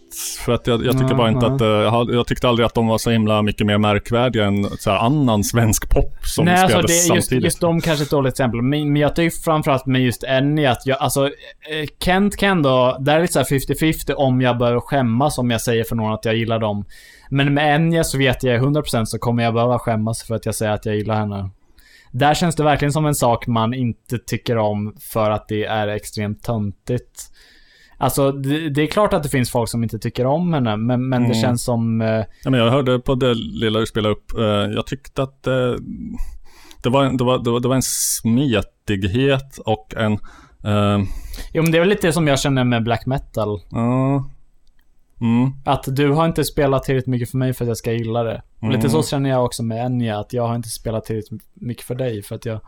För att jag, jag tycker bara inte nej. att... eh, Jag, jag tyckte aldrig att de var så himla mycket mer märkvärdiga än så annan svensk pop som Nej, alltså spelades det, just, samtidigt. just de kanske är ett dåligt exempel. Men, men jag tycker framförallt med just Enya att jag, alltså, eh, Kent kan då, där är det lite så här 50-50 om jag bör skämmas om jag säger för någon att jag gillar dem. Men med Enya så vet jag 100% så kommer jag behöva skämmas för att jag säger att jag gillar henne. Där känns det verkligen som en sak man inte tycker om för att det är extremt töntigt. Alltså, det, det är klart att det finns folk som inte tycker om henne, men, men det Mm. känns som... eh, Ja, men jag hörde på det lilla du spelade upp. eh, Jag tyckte att eh, det, var, en- det, var, det, var, det var en smetighet och en... eh, Jo, men det är väl lite det som jag känner med black metal. Ja. Mm. Att du har inte spelat tillräckligt mycket för mig för att jag ska gilla det. Mm. Lite så känner jag också med Enya, att jag har inte spelat tillräckligt mycket för dig för att jag...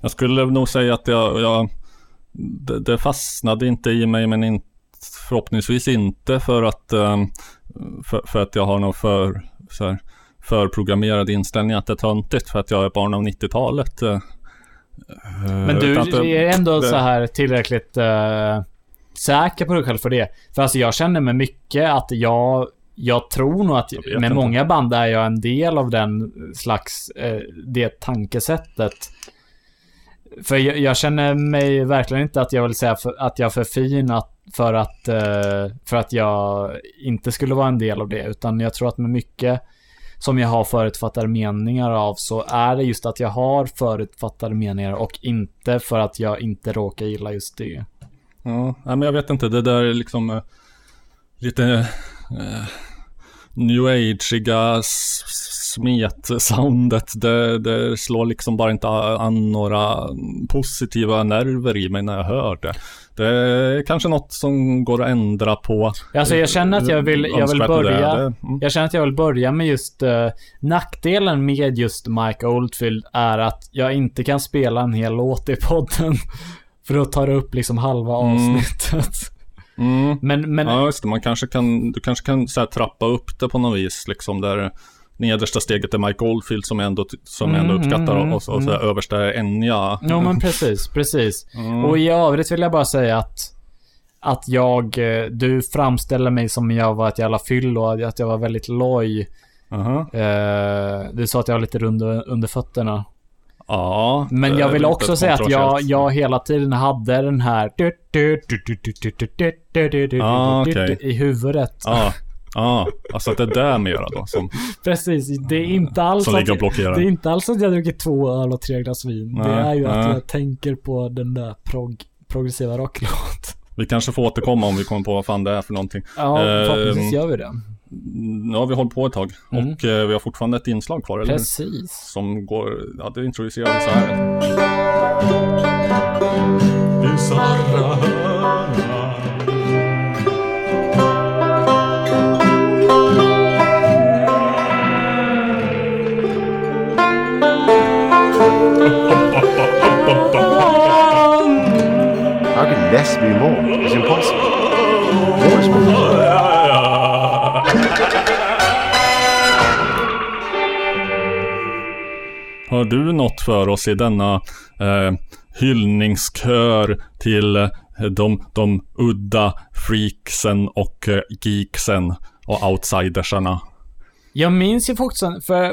Jag skulle nog säga att jag, jag det, det fastnade inte i mig men in, förhoppningsvis inte för att ehm, för, för att jag har någon för, så här, förprogrammerad inställning att det är töntigt för att jag är barn av 90-talet. eh, Men du utan är ändå det- så här tillräckligt eh, säker på dig själv för det. För alltså jag känner mig mycket att jag... Jag tror nog att med inte. många band är jag en del av den slags... Eh, det tankesättet. För jag, jag känner mig verkligen inte att jag vill säga för, att jag är för fin att, för att, eh, för att jag inte skulle vara en del av det. Utan jag tror att med mycket som jag har förutfattade meningar av så är det just att jag har förutfattade meningar och inte för att jag inte råkar gilla just det. Ja, men jag vet inte. Det där är liksom eh, lite eh, new ageiga smet-soundet. Det, det slår liksom bara inte an några positiva nerver i mig när jag hör det. Det är kanske något som går att ändra på. Alltså jag känner att jag vill, jag vill börja... Mm. Jag känner att jag vill börja med just... eh, nackdelen med just Mike Oldfield är att jag inte kan spela en hel låt i podden. För då tar det upp liksom halva Mm. avsnittet. Mm. (laughs) Men, men... Ja, just det. Man kanske kan, du kanske kan så här, trappa upp det på något vis. Liksom där nedersta steget är Mike Oldfield som jag ändå, som jag ändå Mm, uppskattar mm, och, och så här, mm. översta är Enya. Jo men precis, precis. (laughs) Mm. Och i övrigt vill jag bara säga att att jag, eh, du framställer mig som jag var ett jävla fyllo, att jag var väldigt loj. Aha. Eh, du sa att jag var lite rund under fötterna. Ja. Men det jag vill också säga att jag, jag hela tiden hade den här Ah, i huvudet. Ja, ja. Alltså att det är där mera då som... Precis, det är inte alls Som att. Det är inte alls att jag dricker två öl och tre glas vin. det Nej, är ju att nej. jag tänker på den där prog progressiva rocklåt. Vi kanske får återkomma om vi kommer på vad fan det är för någonting. Ja, Ehm, förhoppningsvis gör vi det. Nu har vi hållit på ett tag Mm. och eh, vi har fortfarande ett inslag kvar, eller? Precis. Som går, ja det introducerar vi så här. How could less be more? It's impossible. More is more. Har du något för oss i denna eh, hyllningskör till eh, de, de udda freaksen och eh, geeksen och outsidersarna? Jag minns ju faktiskt, för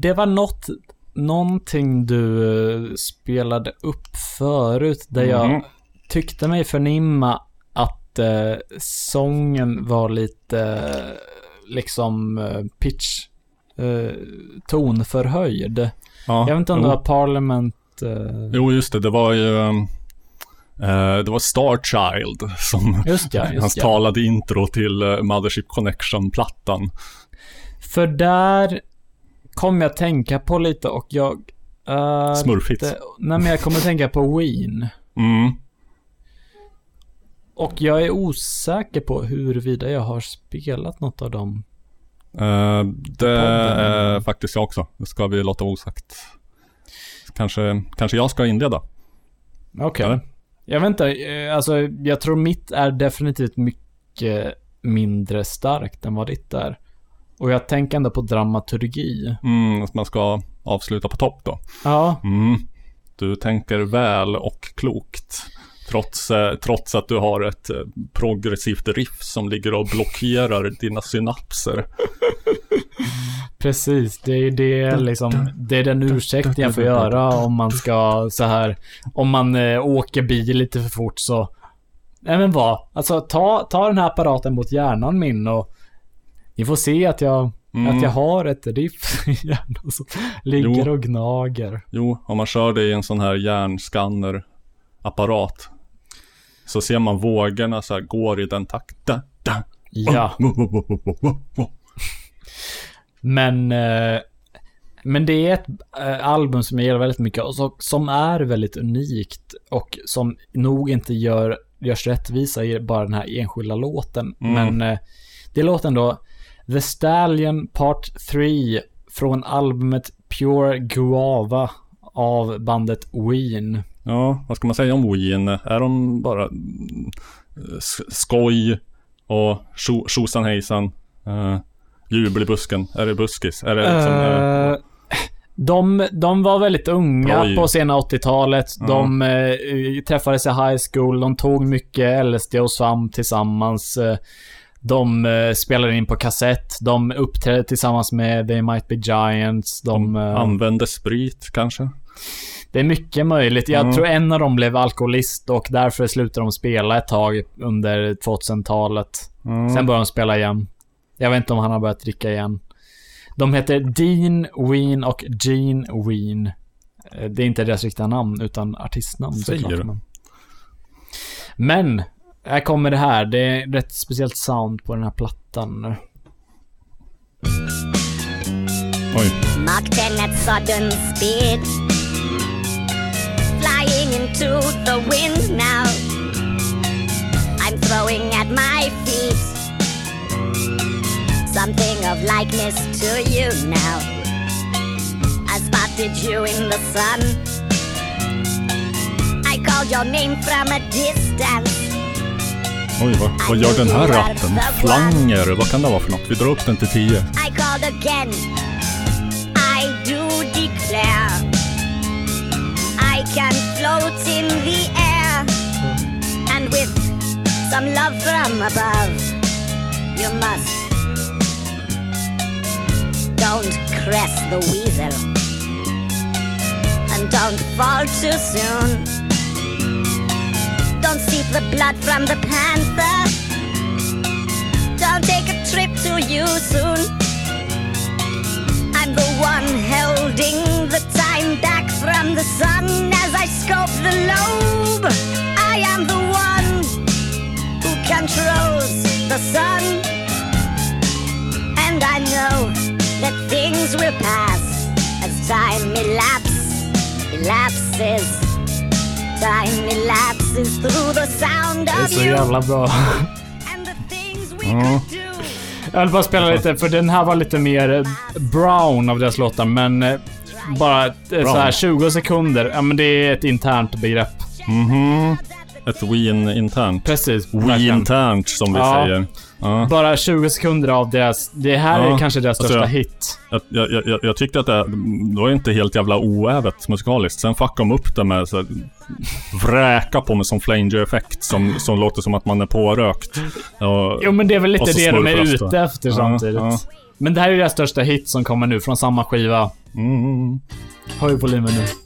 det var något, någonting du eh, spelade upp förut där jag Mhm. tyckte mig förnimma att eh, sången var lite liksom pitch eh, tonförhöjd. Ja, jag vet inte om det jo. var Parliament eh, Jo, just det. Det var ju... ehm, eh, det var Starchild som Just ja, just hans ja. talade intro till eh, Mothership Connection-plattan. För där kom jag tänka på lite och jag... är Smurfigt. Nej men jag kommer tänka på Ween. Mm. Och jag är osäker på huruvida jag har spelat något av dem. Eh, det är faktiskt jag också. Det ska vi låta osagt. Kanske, kanske jag ska inleda. Okej. Eller? Jag vet inte, eh, alltså jag tror mitt är definitivt mycket mindre starkt än vad ditt är. Och jag tänker ändå på dramaturgi. Mm, att man ska avsluta på topp då. Ja, Mm. Du tänker väl och klokt. Trots, eh, trots att du har ett eh, progressivt riff som ligger och blockerar dina synapser. precis. Det är det liksom, det är den ursäkten jag får göra om man ska så här, om man eh, åker bil lite för fort så. Nej men vad, alltså ta, ta den här apparaten mot hjärnan min och ni får se att jag, Mm. att jag har ett riff i hjärnan som ligger Jo. och gnager. Jo, om man kör det i en sån här hjärnskannerapparat så ser man vågorna så här går i den takten. Ja. Men, eh, men det är ett eh, album som jag gillar väldigt mycket och som är väldigt unikt och som nog inte gör, görs rättvisa i bara den här enskilda låten. Mm. Men eh, det är låten då The Stallion Part 3 från albumet Pure Guava av bandet Ween. Ja, vad ska man säga om Ween? Är de bara sk- skoj och tjo- tjosan hejsan? Uh, jubel i busken? Är det buskis? Är det liksom, eh, Eh, de, de var väldigt unga Oj. på sena 80-talet. Ja. De eh, träffades i high school. De tog mycket LSD och svamp tillsammans. Eh, De eh, spelade in på kassett. De uppträdde tillsammans med They Might Be Giants. De, eh, använde sprit kanske? Det är mycket möjligt. Jag Mm. tror en av dem blev alkoholist och därför slutade de spela ett tag under 2000-talet. Mm. Sen började de spela igen. Jag vet inte om han har börjat dricka igen. De heter Dean Ween och Gene Ween. Eh, Det är inte deras riktiga namn, utan artistnamn Säger du? Men, här kommer det här. Det är rätt speciellt sound på den här plattan. Oj. 10 at sudden speed. Flying into the wind now. I'm throwing at my feet something of likeness to you now. I spotted you in the sun. I called your name from a distance. Oj, vad, vad gör den här ratten? Flanger, vad kan det vara för något? Vi drar upp den till 10. I called again. I do declare can float in the air and with some love from above, you must don't caress the weasel and Don't fall too soon. Don't sip the blood from the panther. Don't take a trip too you soon. I'm the one holding the time back from the sun as I scope the lobe. I am the one who controls the sun. And I know that things will pass as time elapses, elapses. Time elapses through the sound Det är of så you. jävla bra. Ja. Jag vill bara spela lite, för den här var lite mer eh, brown av deras låtar, men eh, bara eh, så här 20 sekunder. Ja, men det är ett internt begrepp. Mhm. Ett win internt. Precis. Verkligen. internt som vi Ja. säger. Ja. Bara 20 sekunder av deras... Det här är Ja. kanske deras Alltså, största jag- hit. Jag, jag, jag, tyckte att det, det var inte helt jävla oävet musikaliskt. Sen fuckade de upp det med så här, vräka på med som flanger-effekt som, som låter som att man är pårökt. Och, Jo, men det är väl lite det de är ute efter samtidigt. Men det här är deras största hit som kommer nu från samma skiva. Mm. Höj volymen nu.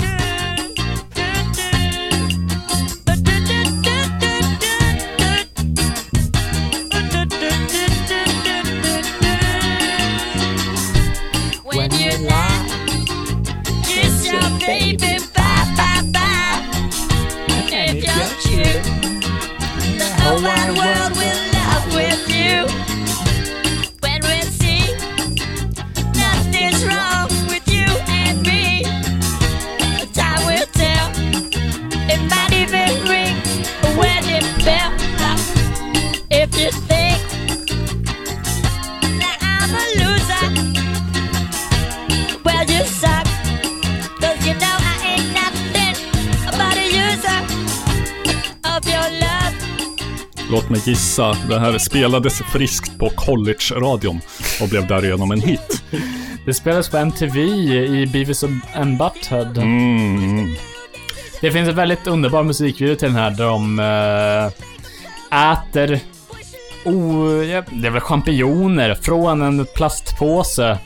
Låt mig gissa. Det här spelades friskt på college-radion och blev därigenom en hit. Det spelas på MTV i Beavis and Butthead. Mm. Det finns en väldigt underbar musikvideo till den här där de äh, äter oh, ja, det är väl champinjoner från en plastpåse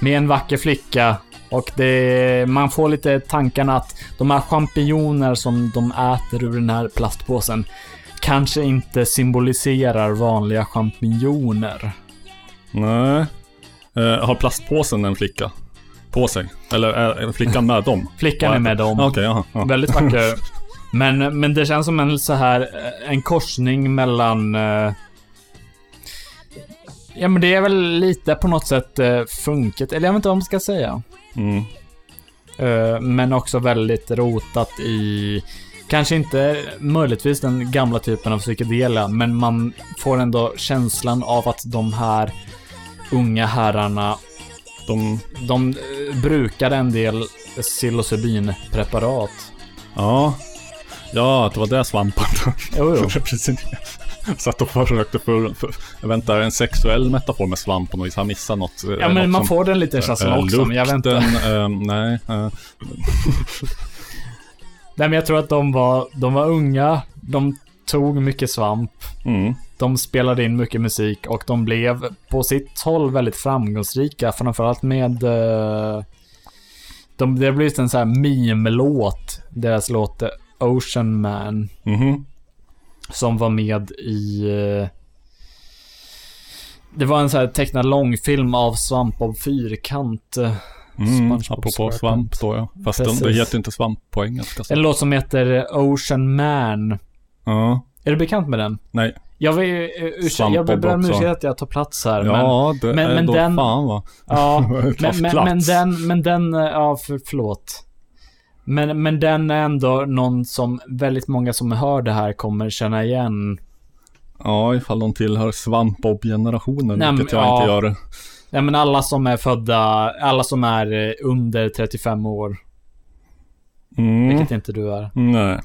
med en vacker flicka. Och det, man får lite tankarna att de här champinjoner som de äter ur den här plastpåsen kanske inte symboliserar vanliga champinjoner. Nej. Eh, har plastpåsen en flicka? På sig? Eller är flickan med dem? Flickan är med dem. Okej, jaha. ja. Väldigt vacker. (laughs) Men, men det känns som en så här, eh, en korsning mellan... eh, Ja men det är väl lite på något sätt uh, funket, eller jag vet inte vad man ska säga. Mm. Eh, men också väldigt rotat i, kanske inte möjligtvis den gamla typen av psykedelia, men man får ändå känslan av att de här unga herrarna, De, de eh, brukar en del psilocybinpreparat. ja. Ja, det var det svampen. Jo, jo. Satt och försökte för, för, jag en sexuell metafor med svamp på något vis. Han missade något. Ja, men något man som- får den lite känslan eh, också, men jag vet inte. lukten, eh, nej. eh, (laughs) Nej, men jag tror att de var, de var unga, de tog mycket svamp, mm. de spelade in mycket musik och de blev på sitt håll väldigt framgångsrika, framförallt med... eh, De, det har blivit en sån här meme-låt, deras låt eh, Ocean Man, Mhm. som var med i... eh, Det var en sån här tecknad långfilm av Svampbob Fyrkant. Eh, Mm, apropå SquarePants. svamp då ja. Fast den, det heter inte svamp på engelska. Så. En låt som heter Ocean Man. Ja, Är du bekant med den? nej. Jag vill, uh, ursäkta, jag ber om ursäkt att jag tar plats här. Ja, men, det men, är men då den, fan va. Ja, (laughs) men, men, men den, men den, eh, ja för, förlåt. Men, men den är ändå någon som väldigt många som hör det här kommer känna igen. Ja, ifall de tillhör svampbob-generationen, vilket jag ja. inte gör. Ja men alla som är födda, alla som är eh, under 35 år. Mm. Vilket inte du är. Nej.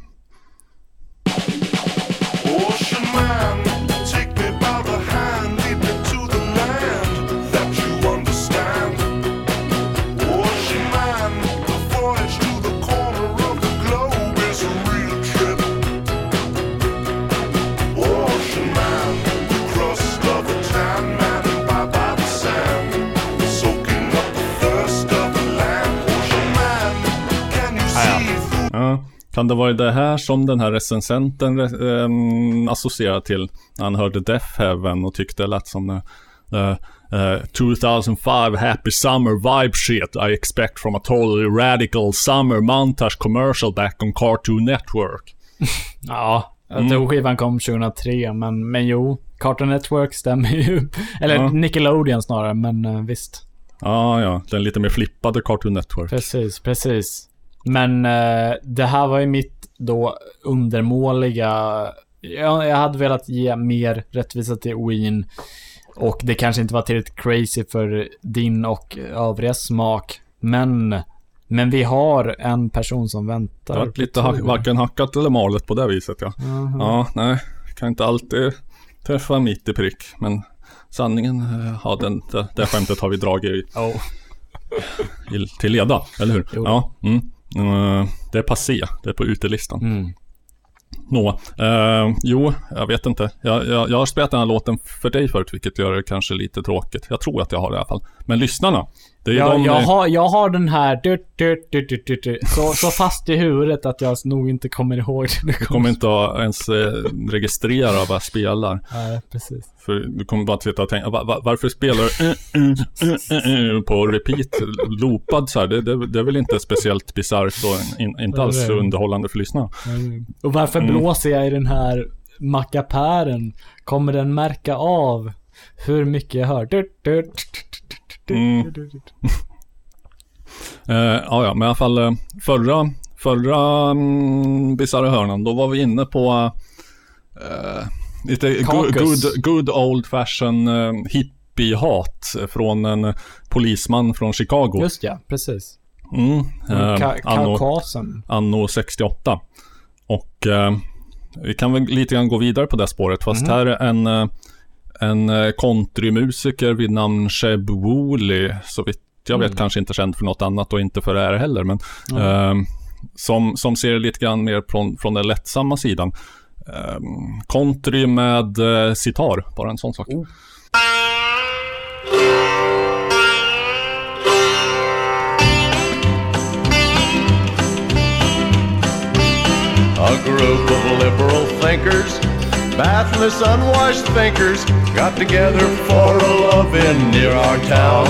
Kan det vara det här som den här recensenten um, associerar till när han hörde Death Heaven och tyckte det lät som uh, uh, 2005 happy summer vibe shit I expect from a totally radical summer montage commercial back on Cartoon Network. (laughs) Ja, jag Mm. tror skivan kom 2003, men, men jo. Cartoon Network stämmer ju. (laughs) Eller Ja. Nickelodeon snarare, men eh, visst. Ja, ja, den lite mer flippade Cartoon Network. Precis, precis. Men eh, det här var ju mitt då undermåliga... Jag, jag hade velat ge mer rättvisa till Ween. Och det kanske inte var tillräckligt crazy för din och övriga smak. Men, men vi har en person som väntar. Det har varit lite tur. varken hackat eller malet på det viset ja. Mhm. Ja, nej. Kan inte alltid träffa mitt i prick. Men sanningen, eh, ja den, det, det skämtet har vi dragit i, Oh. i, till leda, eller hur? Jo. Ja. Mm. Eh, Det är passé, det är på utelistan. Mm. Nå, eh, jo, jag vet inte. Jag, jag, jag har spelat den här låten för dig förut, vilket gör det kanske lite tråkigt. Jag tror att jag har det i alla fall. Men lyssnarna, det är Jag, de... jag, har, jag har den här du, du, du, du, du, så, så fast i huvudet att jag nog inte kommer ihåg (laughs) det. Du kommer inte ens eh, registrera vad jag spelar. Nej, precis. För du kommer bara att sitta och tänka, va, va, varför spelar du eh, eh, eh, på repeat, loopad så här? Det, det, det är väl inte speciellt bisarrt och in, inte alls underhållande för lyssnarna. Och varför Mm. blåser jag i den här mackapären? Kommer den märka av hur mycket jag hör? Mm. ja, ja, men i alla fall förra, förra mm, bisarra hörnan, då var vi inne på eh, lite Caucus. good, good old fashion eh, hippie-hat från en polisman från Chicago. Just ja, precis. Mm, eh, Ka- anno, Kaukasen. anno 68. Och eh, vi kan väl lite grann gå vidare på det spåret. Fast Mhm. här är en, eh, en eh, countrymusiker vid namn Sheb Wooley. Så vitt jag vet Mm. kanske inte känd för något annat och inte för det här heller. Men Mm. eh, som, som ser lite grann mer från, från den lättsamma sidan. Eh, country med eh, sitar, bara en sån sak. Oh. A group of liberal thinkers, bathless, unwashed thinkers, got together for a love-in near our town.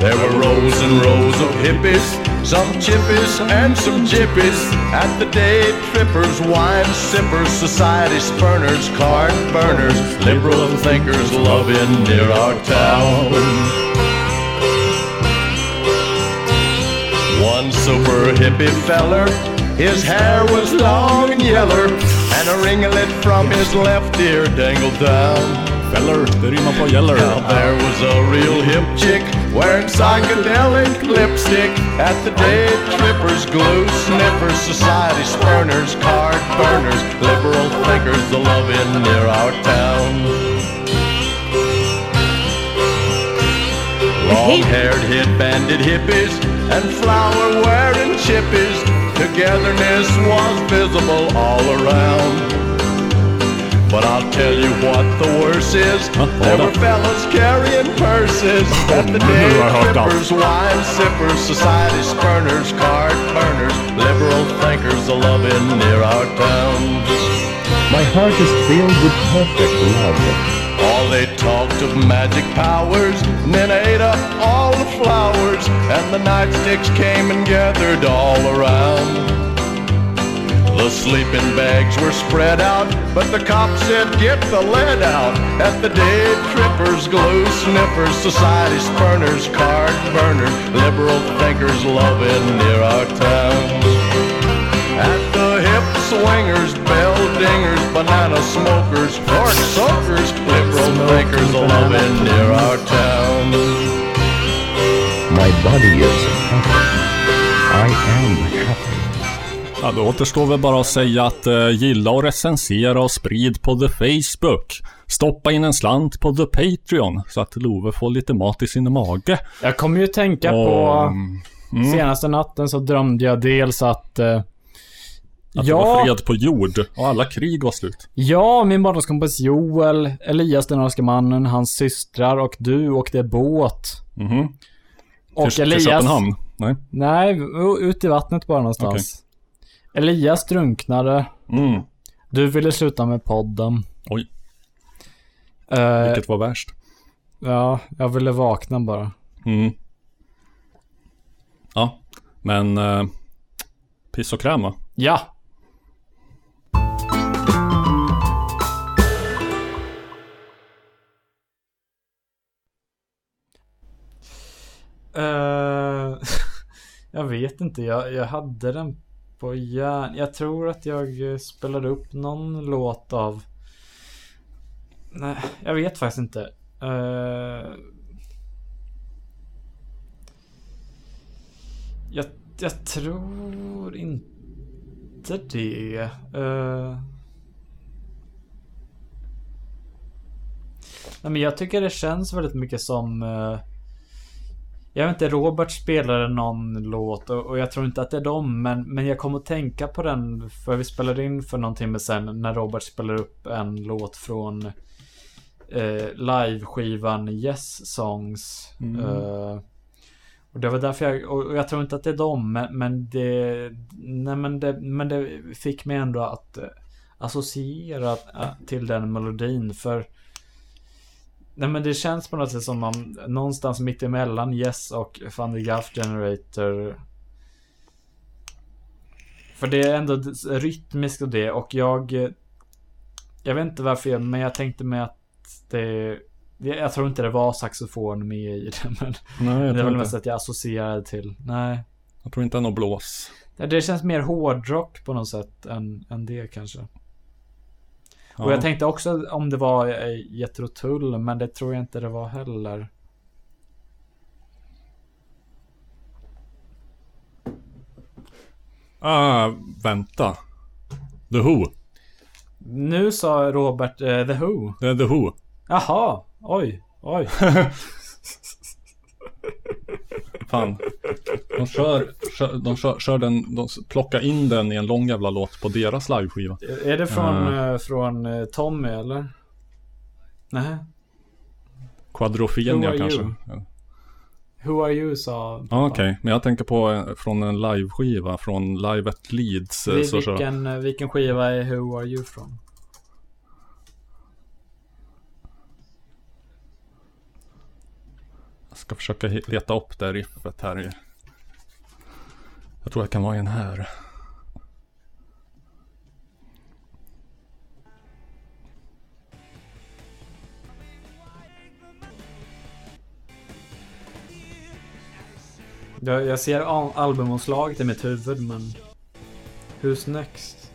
There were rows and rows of hippies, some chippies and some jippies, at the day trippers, wine sippers, society spurners, card burners, liberal thinkers love-in near our town. One super hippie feller, his hair was long and yeller, and a ringlet from his left ear dangled down. Feller. Now there was a real hip chick wearing psychedelic lipstick at the day trippers, glue sniffers, society spurners, card burners, liberal thinkers, the love in near our town. Long-haired, hit-banded hippies and flower-wearing chippies. Togetherness was visible all around. But I'll tell you what the worst is. There were fellas carrying purses (laughs) at the day trippers, wine sippers, society spurners, card burners, liberal thinkers, love in near our town. My heart is filled with perfect love. All they talked of magic powers, and then ate up all the flowers, and the nightsticks came and gathered all around. The sleeping bags were spread out, but the cops said, get the lead out. At the day trippers, glue sniffers, society spurners, card burners, liberal thinkers loving near our town. At the hip swingers, bell dingers, banana smokers, cork soakers, liberal thinkers loving near our town. My body is happy. I am happy. Ja, då återstår väl bara att säga att eh, gilla och recensera och sprid på the Facebook. Stoppa in en slant på the Patreon så att Love får lite mat i sin mage. Jag kommer ju tänka Och, på... mm. Senaste natten så drömde jag dels att... eh, Att det var fred på jord och alla krig var slut. Ja, min barndomskompis Joel, Elias den norska mannen, hans systrar och du åkte båt. Mhm. Och till, Elias... till Köpenhamn? Nej. Nej, ut i vattnet bara någonstans. Elias drunknade. Mm. Du ville sluta med podden. Oj. Eh, Vilket var värst? Ja, jag ville vakna bara. Mm. Ja, men eh, piss och kräm va? Ja! Eh, (laughs) jag vet inte, jag, jag hade den på järn. Jag tror att jag eh, spelade upp någon låt av... Nej, jag vet faktiskt inte. Uh... jag, jag tror inte det. Uh... nej, men jag tycker det känns väldigt mycket som... Uh jag vet inte, Robert spelade någon låt och, och jag tror inte att det är dem. Men, men jag kom att tänka på den för vi spelade in för någon timme sedan när Robert spelade upp en låt från eh, live-skivan Yes Songs. Mm. Eh, och det var därför jag, och och jag tror inte att det är dem, men, men det, nej men det, men det fick mig ändå att eh, associera eh, till den melodin för Nej men det känns på något sätt som om någonstans mitt emellan Yes och Van de Gaff Generator För det är ändå rytmiskt och det och jag eh, Jag vet inte varför jag, men jag tänkte mig att det jag tror inte det var saxofon med i det (laughs) men Nej, jag Det var väl mest att jag associerade till, nej Jag tror inte det är något blås. Det känns mer hårdrock på något sätt än, än det kanske. Och jag tänkte också om det var eh, Jethro Tull, men det tror jag inte det var heller. Ah, vänta. The Who. Nu sa Robert eh, The Who. Det är The Who. Jaha, oj, oj. (laughs) Fan. De kör, kör, de kör, kör den, de plockar in den i en lång jävla låt på deras liveskiva. Är det från, eh, från eh, Tommy eller? Nej. Are kanske. you? Ja, Who are you sa ah, okej. Men jag tänker på från en liveskiva, från Live at Leeds. Vi- Vilken, vilken skiva är Who are you från? Ska försöka leta upp det riffet här. i- Jag tror jag kan vara en här. Jag, jag ser al- albumomslaget i mitt huvud men... Who's next?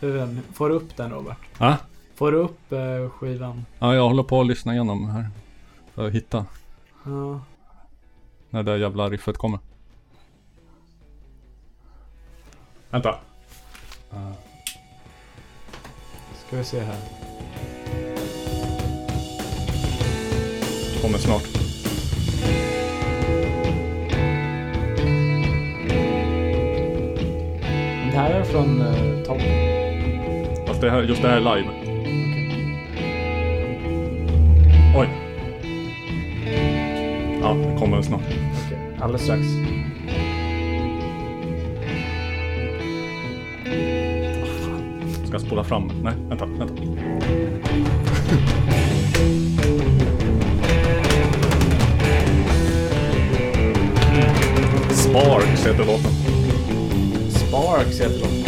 Hur den? Får du upp den Robert? Ja, Får du upp eh, skivan? ja jag håller på att lyssna igenom här. För att hitta Ja. när det jävla riffet kommer. Vänta. Ska vi se här. Kommer snart. Det här är från uh, Tom. Fast det här, just det här är live. Oj. Ja, det kommer snart. Okej, alldeles strax. Ska jag spola fram? Nej, vänta, vänta. Sparks heter låten. Sparks heter de.